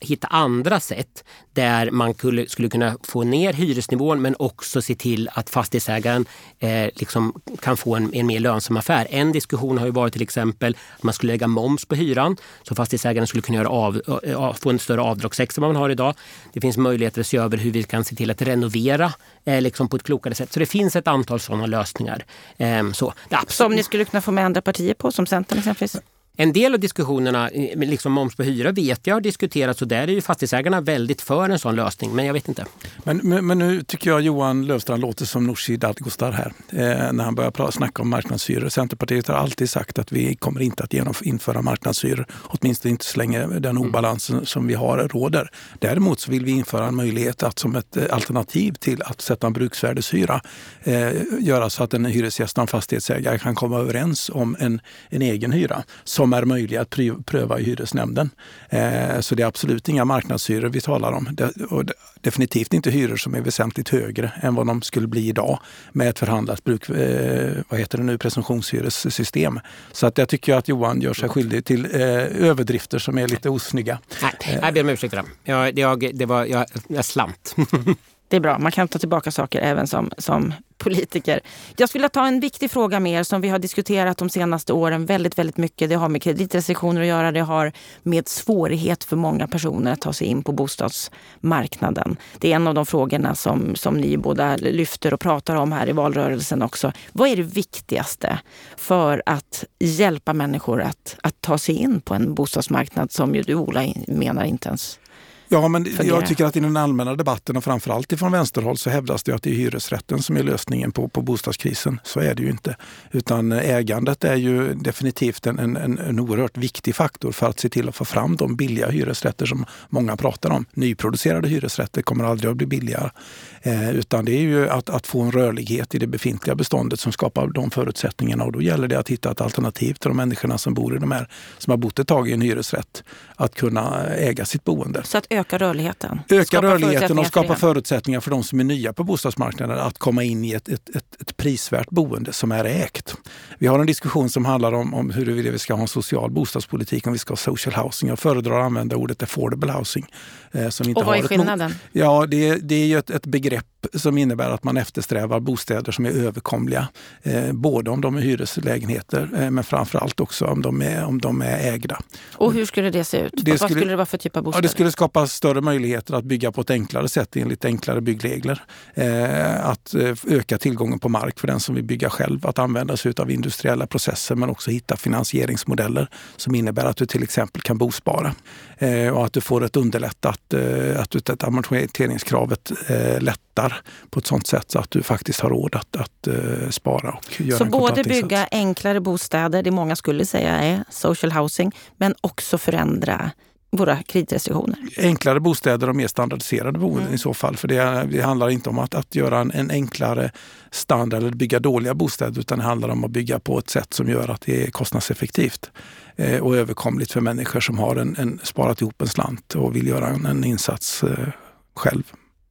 hitta, andra sätt där man skulle, kunna få ner hyresnivån men också se till att fastighetsägaren eh, liksom kan få en, en mer lönsam affär. En diskussion har ju varit till exempel att man skulle lägga moms på hyran så fastighetsägaren skulle kunna göra av, få en större avdragsextra än vad man har idag. Det finns möjligheter att se över hur vi kan se till att renovera eh, liksom på ett klokare sätt. Så det finns ett antal sådana lösningar. Eh, så, Som ni skulle kunna få med andra partier på, som Centern exempelvis? En del av diskussionerna, liksom moms på hyra, vet jag har diskuterats och där är ju fastighetsägarna väldigt för en sån lösning, men jag vet inte. Men, men, men nu tycker jag Johan Löfstrand låter som Nooshi Dadgostar här eh, när han börjar prata, snacka om marknadshyror. Centerpartiet har alltid sagt att vi kommer inte att införa marknadshyror, åtminstone inte så länge den mm. obalansen som vi har råder. Däremot så vill vi införa en möjlighet att som ett eh, alternativ till att sätta en bruksvärdeshyra eh, göra så att en hyresgäst och en fastighetsägare kan komma överens om en, en egen hyra som är möjliga att pröva i hyresnämnden. Eh, så det är absolut inga marknadshyror vi talar om. och definitivt inte hyror som är väsentligt högre än vad de skulle bli idag med ett förhandlat bruk, eh, vad heter det nu, presumtionshyressystem. Så att jag tycker att Johan gör sig skyldig till eh, överdrifter som är lite osnygga. Nej, jag ber om ursäkt för det. Jag, jag, det var, jag, jag slant. Det är bra, man kan ta tillbaka saker även som, som politiker. Jag skulle ta en viktig fråga med er som vi har diskuterat de senaste åren väldigt, väldigt mycket. Det har med kreditrestriktioner att göra. Det har med svårighet för många personer att ta sig in på bostadsmarknaden. Det är en av de frågorna som, som ni båda lyfter och pratar om här i valrörelsen också. Vad är det viktigaste för att hjälpa människor att, att ta sig in på en bostadsmarknad som ju du Ola menar inte ens Ja, men fungera. jag tycker att i den allmänna debatten och framförallt ifrån vänsterhåll så hävdas det att det är hyresrätten som är lösningen på, på bostadskrisen. Så är det ju inte. Utan ägandet är ju definitivt en, en, en oerhört viktig faktor för att se till att få fram de billiga hyresrätter som många pratar om. Nyproducerade hyresrätter kommer aldrig att bli billigare. Eh, utan det är ju att, att få en rörlighet i det befintliga beståndet som skapar de förutsättningarna. Och då gäller det att hitta ett alternativ till de människorna som bor i de här, som har bott ett tag i en hyresrätt, att kunna äga sitt boende. Så att öka rörligheten? Öka skapa rörligheten och skapa förutsättningar för de som är nya på bostadsmarknaden att komma in i ett, ett, ett, ett prisvärt boende som är ägt. Vi har en diskussion som handlar om, om huruvida vi ska ha en social bostadspolitik, om vi ska ha social housing. Jag föredrar att använda ordet affordable housing. Eh, som inte och vad är skillnaden? Ja, det, det är ju ett, ett begrepp som innebär att man eftersträvar bostäder som är överkomliga. Eh, både om de är hyreslägenheter eh, men framförallt också om de är, om de är ägda. Och hur skulle det se ut? Det Vad skulle, skulle det vara för typ av bostäder? Ja, det skulle skapa större möjligheter att bygga på ett enklare sätt enligt enklare byggregler. Eh, att eh, öka tillgången på mark för den som vill bygga själv. Att använda sig av industriella processer men också hitta finansieringsmodeller som innebär att du till exempel kan bospara. Eh, och att du får ett underlättat, eh, att, att amorteringskravet eh, lättar på ett sånt sätt så att du faktiskt har råd att, att spara och göra Så en både bygga enklare bostäder, det många skulle säga är social housing, men också förändra våra kreditrestriktioner? Enklare bostäder och mer standardiserade boenden mm. i så fall. För det, det handlar inte om att, att göra en, en, enklare standard eller bygga dåliga bostäder utan det handlar om att bygga på ett sätt som gör att det är kostnadseffektivt eh, och överkomligt för människor som har en, en, sparat ihop en slant och vill göra en, en insats eh, själv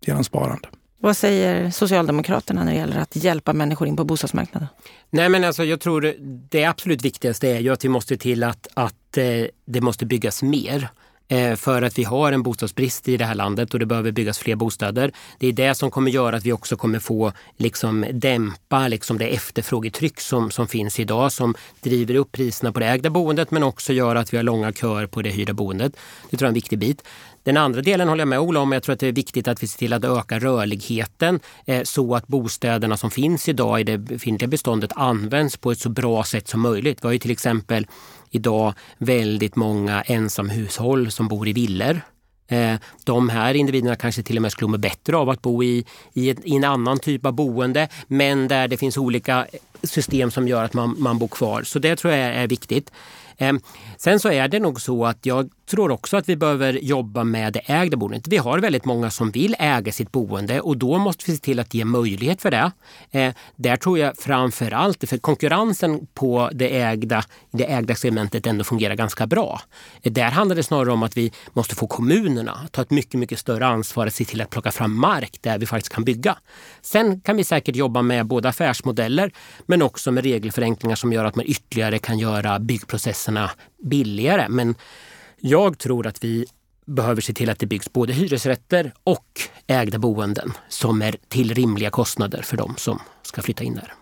genom sparande. Vad säger Socialdemokraterna när det gäller att hjälpa människor in på bostadsmarknaden? Nej men alltså jag tror det absolut viktigaste är ju att vi måste till att, att eh, det måste byggas mer. Eh, för att vi har en bostadsbrist i det här landet och det behöver byggas fler bostäder. Det är det som kommer göra att vi också kommer få liksom, dämpa liksom, det efterfrågetryck som, som finns idag som driver upp priserna på det ägda boendet men också gör att vi har långa köer på det hyrda boendet. Det tror jag är en viktig bit. Den andra delen håller jag med Ola om. Jag tror att det är viktigt att vi ser till att öka rörligheten eh, så att bostäderna som finns idag i det befintliga beståndet används på ett så bra sätt som möjligt. Vi har ju till exempel idag väldigt många ensamhushåll som bor i villor. Eh, de här individerna kanske till och med skulle må bättre av att bo i, i, ett, i, en annan typ av boende men där det finns olika system som gör att man, man bor kvar. Så det tror jag är viktigt. Eh, sen så är det nog så att jag tror också att vi behöver jobba med det ägda boendet. Vi har väldigt många som vill äga sitt boende och då måste vi se till att ge möjlighet för det. Eh, där tror jag framför allt, för konkurrensen på det ägda, det ägda segmentet ändå fungerar ganska bra. Eh, där handlar det snarare om att vi måste få kommunerna att ta ett mycket, mycket större ansvar att se till att plocka fram mark där vi faktiskt kan bygga. Sen kan vi säkert jobba med både affärsmodeller men också med regelförenklingar som gör att man ytterligare kan göra byggprocesserna billigare. Men jag tror att vi behöver se till att det byggs både hyresrätter och ägda boenden som är till rimliga kostnader för de som ska flytta in där.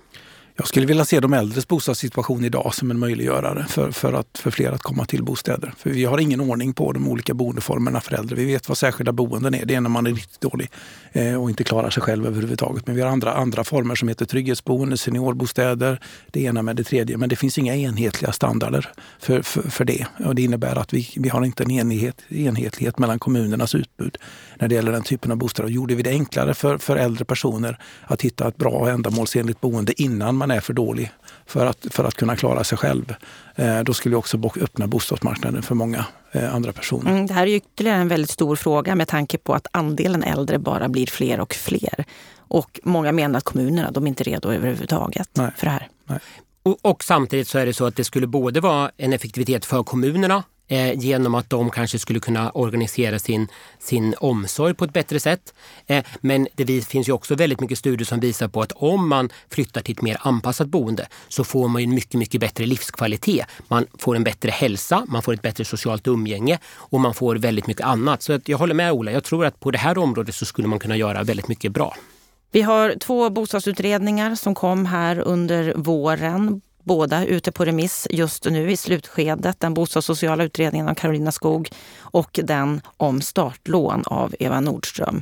Jag skulle vilja se de äldres bostadssituation idag som en möjliggörare för, för, att, för fler att komma till bostäder. För vi har ingen ordning på de olika boendeformerna för äldre. Vi vet vad särskilda boenden är. Det är när man är riktigt dålig eh, och inte klarar sig själv överhuvudtaget. Men vi har andra, andra former som heter trygghetsboende, seniorbostäder, det ena med det tredje. Men det finns inga enhetliga standarder för, för, för det. Och det innebär att vi, vi har inte en enhet, enhetlighet mellan kommunernas utbud när det gäller den typen av bostäder. Gjorde vi det enklare för, för äldre personer att hitta ett bra och ändamålsenligt boende innan man är för dålig för att, för att kunna klara sig själv, eh, då skulle vi också öppna bostadsmarknaden för många eh, andra personer. Mm, det här är ytterligare en väldigt stor fråga med tanke på att andelen äldre bara blir fler och fler. Och många menar att kommunerna de är inte redo överhuvudtaget Nej. för det här. Nej. Och, och, samtidigt så är det så att det skulle både vara en effektivitet för kommunerna eh, genom att de kanske skulle kunna organisera sin, sin omsorg på ett bättre sätt. Eh, men det finns ju också väldigt mycket studier som visar på att om man flyttar till ett mer anpassat boende så får man en mycket, mycket bättre livskvalitet. Man får en bättre hälsa, man får ett bättre socialt umgänge och man får väldigt mycket annat. Så jag håller med Ola, jag tror att på det här området så skulle man kunna göra väldigt mycket bra. Vi har två bostadsutredningar som kom här under våren båda ute på remiss just nu i slutskedet. Den bostadssociala utredningen av Karolina Skog och den om startlån av Eva Nordström.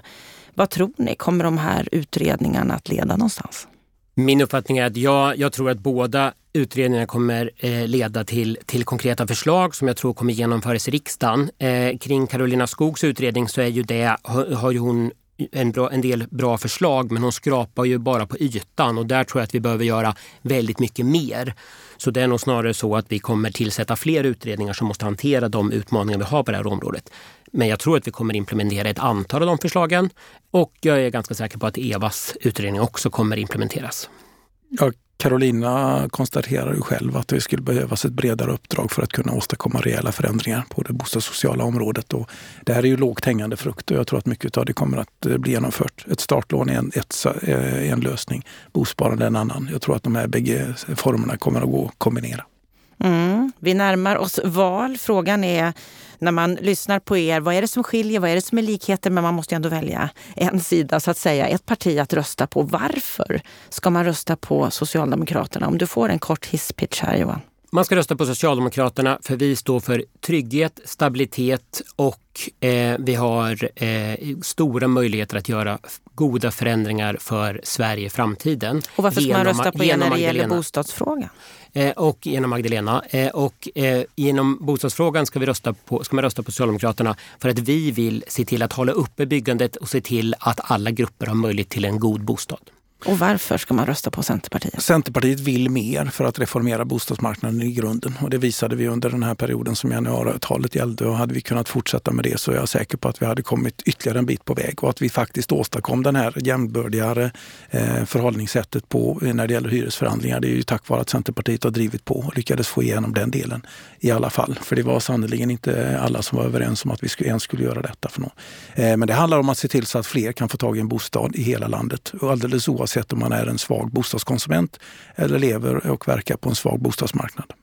Vad tror ni, kommer de här utredningarna att leda någonstans? Min uppfattning är att jag, jag tror att båda utredningarna kommer eh, leda till, till konkreta förslag som jag tror kommer genomföras i riksdagen. Eh, kring Karolina Skogs utredning så är ju det, har, har ju hon en, bra, en del bra förslag men hon skrapar ju bara på ytan och där tror jag att vi behöver göra väldigt mycket mer. Så det är nog snarare så att vi kommer tillsätta fler utredningar som måste hantera de utmaningar vi har på det här området. Men jag tror att vi kommer implementera ett antal av de förslagen och jag är ganska säker på att Evas utredning också kommer implementeras. Jag Carolina konstaterar ju själv att det skulle behövas ett bredare uppdrag för att kunna åstadkomma rejäla förändringar på det bostadssociala området. Och det här är ju lågt hängande frukt och jag tror att mycket av det kommer att eh, bli genomfört. Ett startlån är en, ett, eh, en lösning, bosparande är en annan. Jag tror att de här bägge eh, formerna kommer att gå att kombinera. Mm. Vi närmar oss val. Frågan är när man lyssnar på er, vad är det som skiljer? Vad är det som är likheter? Men man måste ändå välja en sida, så att säga, ett parti att rösta på. Varför ska man rösta på Socialdemokraterna? Om du får en kort hisspitch här Johan. Man ska rösta på Socialdemokraterna för vi står för trygghet, stabilitet och eh, vi har eh, stora möjligheter att göra goda förändringar för Sverige i framtiden. Och varför ska man rösta på er när det gäller bostadsfrågan? Eh, och genom Magdalena. Eh, och eh, genom bostadsfrågan ska, vi rösta på, ska man rösta på Socialdemokraterna för att vi vill se till att hålla uppe byggandet och se till att alla grupper har möjlighet till en god bostad. Och varför ska man rösta på Centerpartiet? Centerpartiet vill mer för att reformera bostadsmarknaden i grunden och det visade vi under den här perioden som januariavtalet gällde och hade vi kunnat fortsätta med det så är jag säker på att vi hade kommit ytterligare en bit på väg och att vi faktiskt åstadkom den här jämnbördigare eh, förhållningssättet på när det gäller hyresförhandlingar. Det är ju tack vare att Centerpartiet har drivit på och lyckades få igenom den delen i alla fall. För det var sannerligen inte alla som var överens om att vi ens skulle göra detta. För någon. Eh, men det handlar om att se till så att fler kan få tag i en bostad i hela landet och alldeles oavsett oavsett om man är en svag bostadskonsument eller lever och verkar på en svag bostadsmarknad.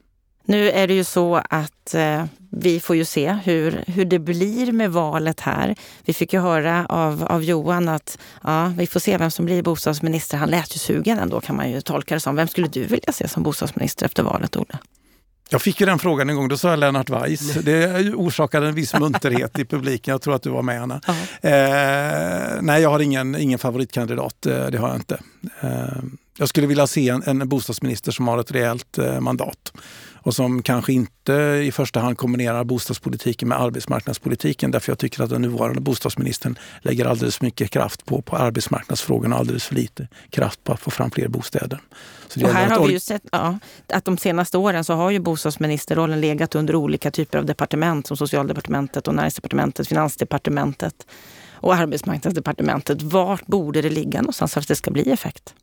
Nu är det ju så att eh, vi får ju se hur, hur det blir med valet här. Vi fick ju höra av, av Johan att ja, vi får se vem som blir bostadsminister. Han lät ju sugen ändå kan man ju tolka det som. Vem skulle du vilja se som bostadsminister efter valet, Olle? Jag fick ju den frågan en gång, då sa jag Lennart Weiss. Det orsakade en viss munterhet i publiken. Jag tror att du var med Anna. Eh, nej, jag har ingen, ingen favoritkandidat, eh, det har jag inte. Eh, jag skulle vilja se en, en bostadsminister som har ett rejält eh, mandat och som kanske inte i första hand kombinerar bostadspolitiken med arbetsmarknadspolitiken. Därför jag tycker att den nuvarande bostadsministern lägger alldeles mycket kraft på, på arbetsmarknadsfrågorna och alldeles för lite kraft på att få fram fler bostäder. och här har vi ju sett ja, att de senaste åren så har ju bostadsministerrollen legat under olika typer av departement som socialdepartementet och näringsdepartementet, finansdepartementet och arbetsmarknadsdepartementet. Vart borde det ligga någonstans för att det ska bli effekt?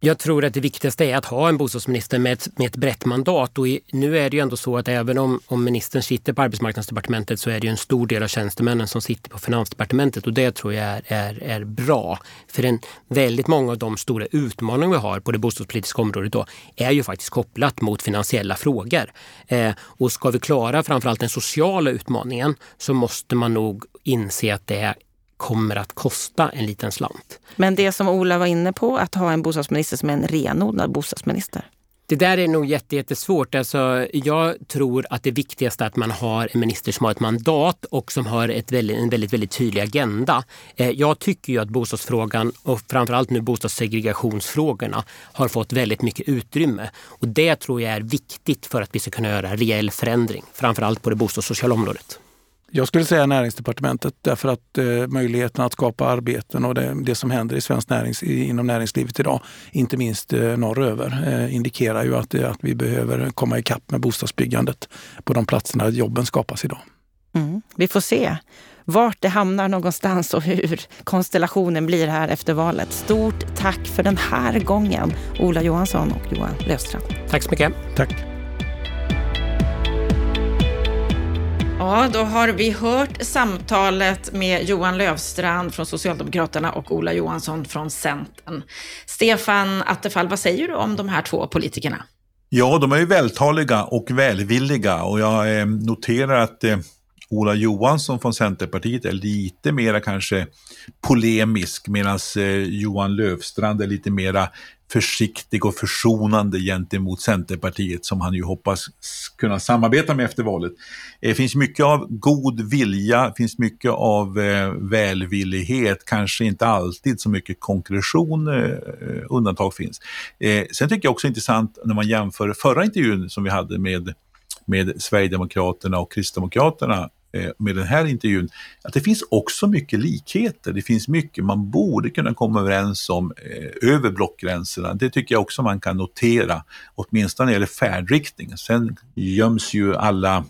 Jag tror att det viktigaste är att ha en bostadsminister med ett, med ett brett mandat. Och i, nu är det ju ändå så att även om, om ministern sitter på arbetsmarknadsdepartementet så är det ju en stor del av tjänstemännen som sitter på finansdepartementet och det tror jag är, är, är bra. För en, väldigt många av de stora utmaningar vi har på det bostadspolitiska området då är ju faktiskt kopplat mot finansiella frågor. Eh, och ska vi klara framförallt den sociala utmaningen så måste man nog inse att det kommer att kosta en liten slant. Men det som Ola var inne på, att ha en bostadsminister som är en renodlad bostadsminister? Det där är nog jättesvårt. Alltså, jag tror att det viktigaste är att man har en minister som har ett mandat och som har ett väldigt, en väldigt, väldigt tydlig agenda. Eh, jag tycker ju att bostadsfrågan och framförallt nu bostadssegregationsfrågorna har fått väldigt mycket utrymme. Och det tror jag är viktigt för att vi ska kunna göra reell förändring, framförallt på det bostadssociala området. Jag skulle säga näringsdepartementet därför att eh, möjligheten att skapa arbeten och det, det som händer i svensk närings, inom näringslivet idag, inte minst eh, norröver, eh, indikerar ju att, att vi behöver komma ikapp med bostadsbyggandet på de platserna där jobben skapas idag. Mm. Vi får se vart det hamnar någonstans och hur konstellationen blir här efter valet. Stort tack för den här gången, Ola Johansson och Johan Löfstrand. Tack så mycket. Tack. Ja, då har vi hört samtalet med Johan Lövstrand från Socialdemokraterna och Ola Johansson från Centern. Stefan Attefall, vad säger du om de här två politikerna? Ja, de är ju vältaliga och välvilliga och jag eh, noterar att eh, Ola Johansson från Centerpartiet är lite mera kanske polemisk medan eh, Johan Lövstrand är lite mera försiktig och försonande gentemot Centerpartiet som han ju hoppas kunna samarbeta med efter valet. Det finns mycket av god vilja, finns mycket av eh, välvillighet, kanske inte alltid så mycket konkretion, eh, eh, undantag finns. Eh, sen tycker jag också intressant när man jämför förra intervjun som vi hade med med Sverigedemokraterna och Kristdemokraterna Eh, med den här intervjun, att det finns också mycket likheter. Det finns mycket man borde kunna komma överens om eh, över blockgränserna. Det tycker jag också man kan notera, åtminstone när det gäller färdriktning. Sen göms ju alla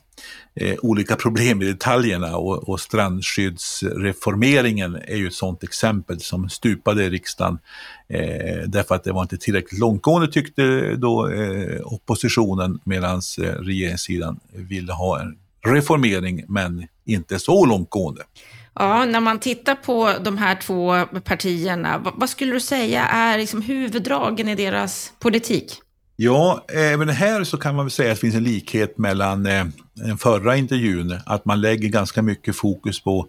eh, olika problem i detaljerna och, och strandskyddsreformeringen är ju ett sådant exempel som stupade i riksdagen eh, därför att det var inte tillräckligt långtgående tyckte då eh, oppositionen medan eh, regeringssidan ville ha en reformering men inte så långtgående. Ja, när man tittar på de här två partierna, vad, skulle du säga är liksom huvuddragen i deras politik? Ja, även här så kan man väl säga att det finns en likhet mellan eh, den förra intervjun, att man lägger ganska mycket fokus på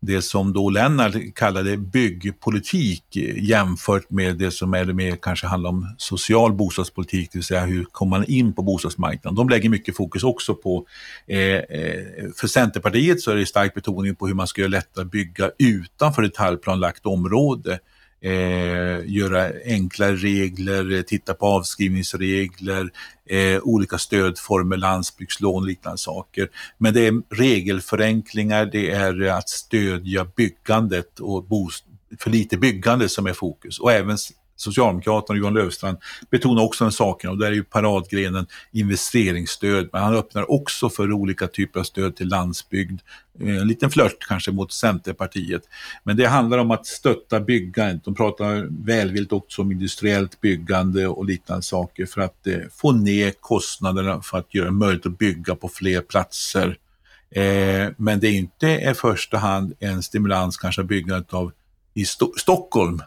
det som då Lennart kallade byggpolitik eh, jämfört med det som är det mer kanske handlar om social bostadspolitik, det vill säga hur kommer man in på bostadsmarknaden. De lägger mycket fokus också på, eh, eh för Centerpartiet så är det stark betoning på hur man ska göra lättare att bygga utanför detaljplanlagt område eh, göra enklare regler, eh, titta på avskrivningsregler, eh, olika stödformer, landsbygdslån och liknande saker. Men det är regelförenklingar, det är att stödja byggandet och bost för lite byggande som är fokus och även Socialdemokraterna och Johan Löfstrand betonar också den saken och där är ju paradgrenen investeringsstöd, men han öppnar också för olika typer av stöd till landsbygd. Eh, en liten flört kanske mot Centerpartiet. Men det handlar om att stötta byggandet. De pratar välvilligt också om industriellt byggande och liknande saker för att eh, få ner kostnaderna för att göra det möjligt att bygga på fler platser. Eh, men det är inte i första hand en stimulans kanske av byggandet av i Sto Stockholm.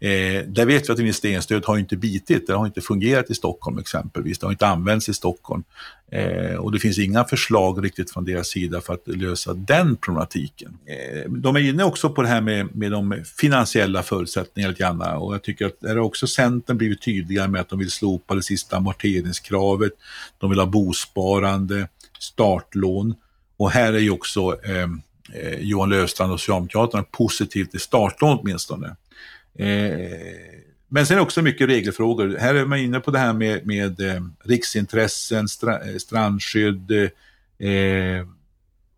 Eh, där vet vi att investeringsstöd har inte bitit, det har inte fungerat i Stockholm exempelvis, det har inte använts i Stockholm. Eh, och det finns inga förslag riktigt från deras sida för att lösa den problematiken. Eh, de är inne också på det här med, med de finansiella förutsättningarna lite grann och jag tycker att där har också Centern blivit tydliga med att de vill slopa det sista amorteringskravet, de vill ha bosparande, startlån och här är ju också eh, eh, Johan Löfstrand och Socialdemokraterna positivt till startlån åtminstone. Eh, men sen är det också mycket regelfrågor. Här är man inne på det här med, med eh, riksintressen, stra, eh, strandskydd, eh,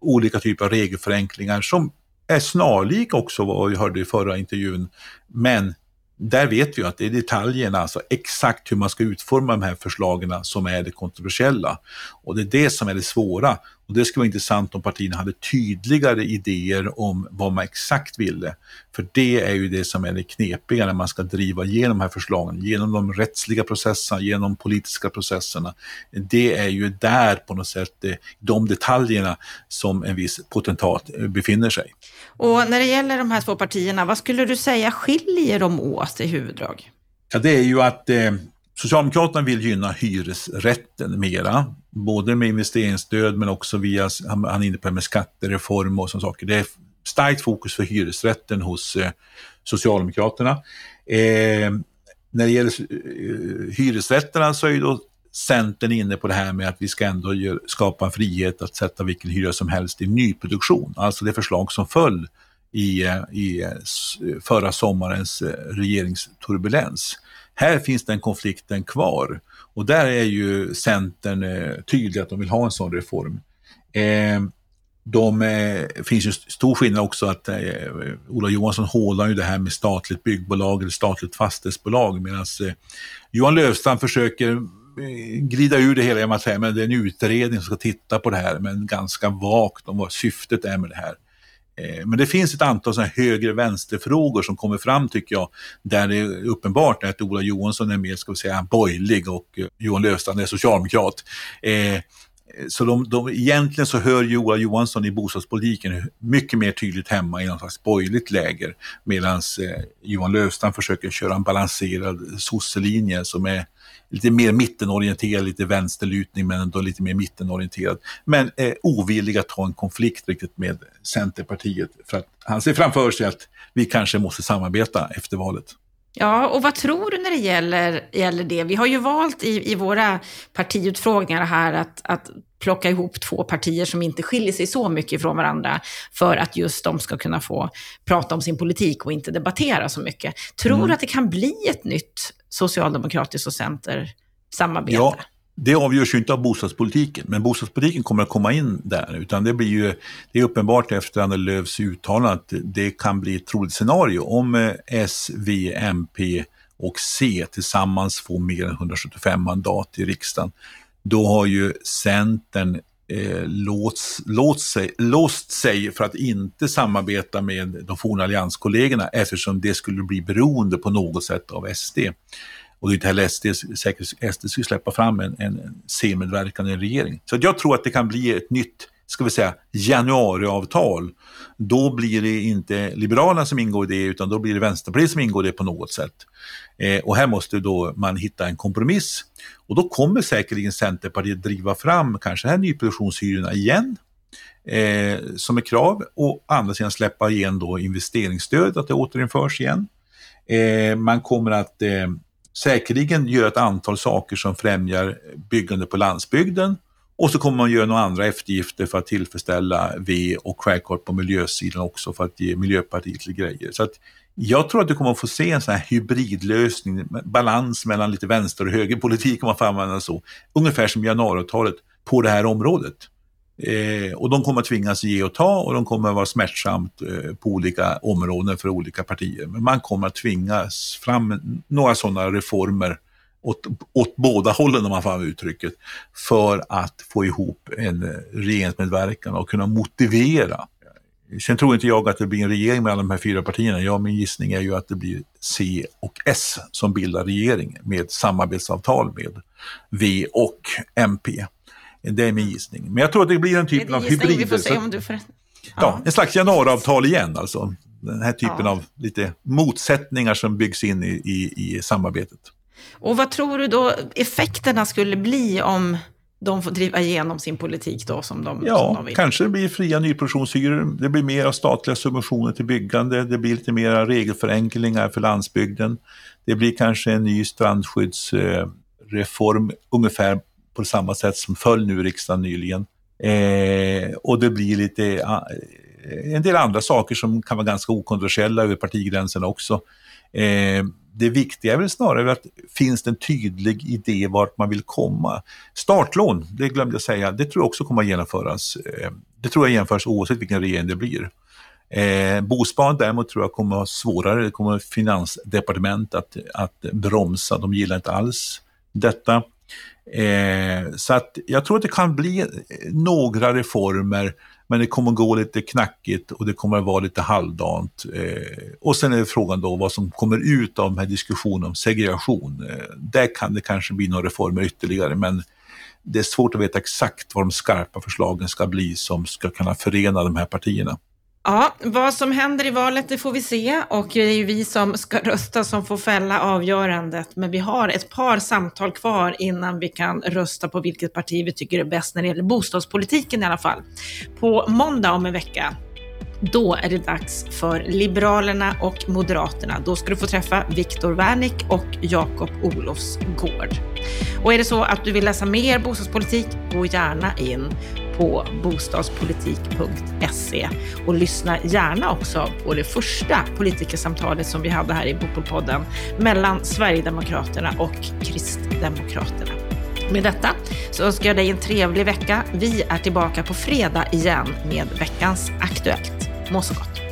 olika typer av regelförenklingar som är snarlika också vad vi hörde i förra intervjun. Men där vet vi att det är detaljerna, alltså exakt hur man ska utforma de här förslagen som är det kontroversiella. Och det är det som är det svåra. Och det skulle vara intressant om partierna hade tydligare idéer om vad man exakt ville. För det är ju det som är det knepiga när man ska driva igenom de här förslagen, genom de rättsliga processerna, genom de politiska processerna. Det är ju där på något sätt, eh, de detaljerna som en viss potentat eh, befinner sig. Och när det gäller de här två partierna, vad skulle du säga skiljer dem åt i huvuddrag? Ja, det är ju att eh, Socialdemokraterna vill gynna hyresrätten mera, både med investeringsstöd men också via, han är inne på det med skattereform och sådana saker. Det är starkt fokus för hyresrätten hos eh, Socialdemokraterna. Eh, när det gäller eh, hyresrätterna så är ju då Centern inne på det här med att vi ska ändå gör, skapa en frihet att sätta vilken hyra som helst i nyproduktion. Alltså det förslag som föll i, eh, i eh, förra sommarens eh, regeringsturbulens. Här finns den konflikten kvar och där är ju Centern eh, tydlig att de vill ha en sån reform. Eh, de eh, finns ju stor skillnad också att eh, Ola Johansson hålar ju det här med statligt byggbolag eller statligt fastighetsbolag medan eh, Johan Löfstrand försöker eh, glida ur det hela genom att säga att det är en utredning som ska titta på det här men ganska vagt om vad syftet är med det här. Eh, men det finns ett antal sådana högre vänsterfrågor som kommer fram tycker jag, där det är uppenbart att Ola Johansson är mer, ska vi säga, borgerlig och eh, Johan Löfstrand är socialdemokrat. Eh, så de, de, egentligen så hör ju Ola Johansson i bostadspolitiken mycket mer tydligt hemma i någon slags borgerligt läger medan eh, Johan Löfstrand försöker köra en balanserad sosselinje som är lite mer mittenorienterad, lite vänsterlutning men ändå lite mer mittenorienterad. Men eh, ovillig att ta en konflikt riktigt med Centerpartiet för att han ser framför sig att vi kanske måste samarbeta efter valet. Ja, och vad tror du när det gäller, gäller det? Vi har ju valt i, i våra partiutfrågningar här att, att plocka ihop två partier som inte skiljer sig så mycket från varandra för att just de ska kunna få prata om sin politik och inte debattera så mycket. Tror mm. du att det kan bli ett nytt socialdemokratiskt och center-samarbete? Ja, det avgörs ju inte av bostadspolitiken, men bostadspolitiken kommer att komma in där. Utan det blir ju, det är uppenbart efter Annie Lööfs uttalande att det kan bli ett troligt scenario om eh, S, V, MP och C tillsammans får mer än 175 mandat i riksdagen. Då har ju Centern eh, låst, låst, sig, låst sig för att inte samarbeta med de forna allianskollegorna eftersom det skulle bli beroende på något sätt av SD. Och det är inte heller SD, säkert SD skulle släppa fram en, en C-medverkande regering. Så jag tror att det kan bli ett nytt ska vi säga, januariavtal. Då blir det inte Liberalerna som ingår i det utan då blir det Vänsterpartiet som ingår i det på något sätt. Eh, och här måste då man hitta en kompromiss. Och då kommer säkerligen Centerpartiet driva fram kanske här nyproduktionshyrorna igen eh, som är krav och andra sidan släppa igen då investeringsstöd, att det återinförs igen. Eh, man kommer att eh, säkerligen göra ett antal saker som främjar byggande på landsbygden och så kommer man göra några andra eftergifter för att tillfredsställa V och självklart på miljösidan också för att ge Miljöpartiet lite grejer. Så att jag tror att du kommer att få se en sån här hybridlösning, balans mellan lite vänster och högerpolitik om man får använda så, ungefär som januariavtalet på det här området. Eh, och de kommer att tvingas ge och ta och de kommer att vara smärtsamt eh, på olika områden för olika partier. Men man kommer att tvingas fram några sådana reformer åt, åt båda hållen om man får använda uttrycket, för att få ihop en eh, regeringsmedverkan och kunna motivera. Sen tror inte jag att det blir en regering med alla de här fyra partierna. Ja, min gissning är ju att det blir C och S som bildar regering med samarbetsavtal med V och MP. Det är min gissning. Men jag tror att det blir en typ av hybrid. Vi får se om du får... ja. ja, en slags januariavtal igen alltså. Den här typen ja. av lite motsättningar som byggs in i, i, i samarbetet. Och vad tror du då effekterna skulle bli om de får driva igenom sin politik då som de, ja, som de vill? kanske det blir fria nyproduktionshyror, det blir mer av statliga subventioner till byggande, det blir lite mer regelförenklingar för landsbygden. Det blir kanske en ny strandskyddsreform ungefär på samma sätt som föll nu i riksdagen nyligen. Eh, och det blir lite eh, en del andra saker som kan vara ganska okontroversiella över partigränserna också. Eh, det viktiga är väl snarare att finns det en tydlig idé vart man vill komma. Startlån, det glömde jag säga, det tror jag också kommer att genomföras. Eh, det tror jag genomförs oavsett vilken regering det blir. Eh, bosparande däremot tror jag kommer att vara svårare, det kommer finansdepartement att, att bromsa, de gillar inte alls detta. Eh, så att jag tror att det kan bli några reformer men det kommer gå lite knackigt och det kommer vara lite halvdant. Eh, och sen är frågan då vad som kommer ut av den här diskussionen om segregation. Eh, där kan det kanske bli några reformer ytterligare, men det är svårt att veta exakt vad de skarpa förslagen ska bli som ska kunna förena de här partierna. Ja, vad som händer i valet det får vi se och det är ju vi som ska rösta som får fälla avgörandet. Men vi har ett par samtal kvar innan vi kan rösta på vilket parti vi tycker är bäst när det gäller bostadspolitiken i alla fall. På måndag om en vecka då är det dags för Liberalerna och Moderaterna. Då ska du få träffa Viktor Wernick och Jakob Olofsgård. Och är det så att du vill läsa mer bostadspolitik, gå gärna in på bostadspolitik.se och lyssna gärna också på det första politikersamtalet som vi hade här i Bopolpodden mellan Sverigedemokraterna och Kristdemokraterna. Med detta så önskar jag dig en trevlig vecka. Vi är tillbaka på fredag igen med veckans Aktuellt. Må så gott!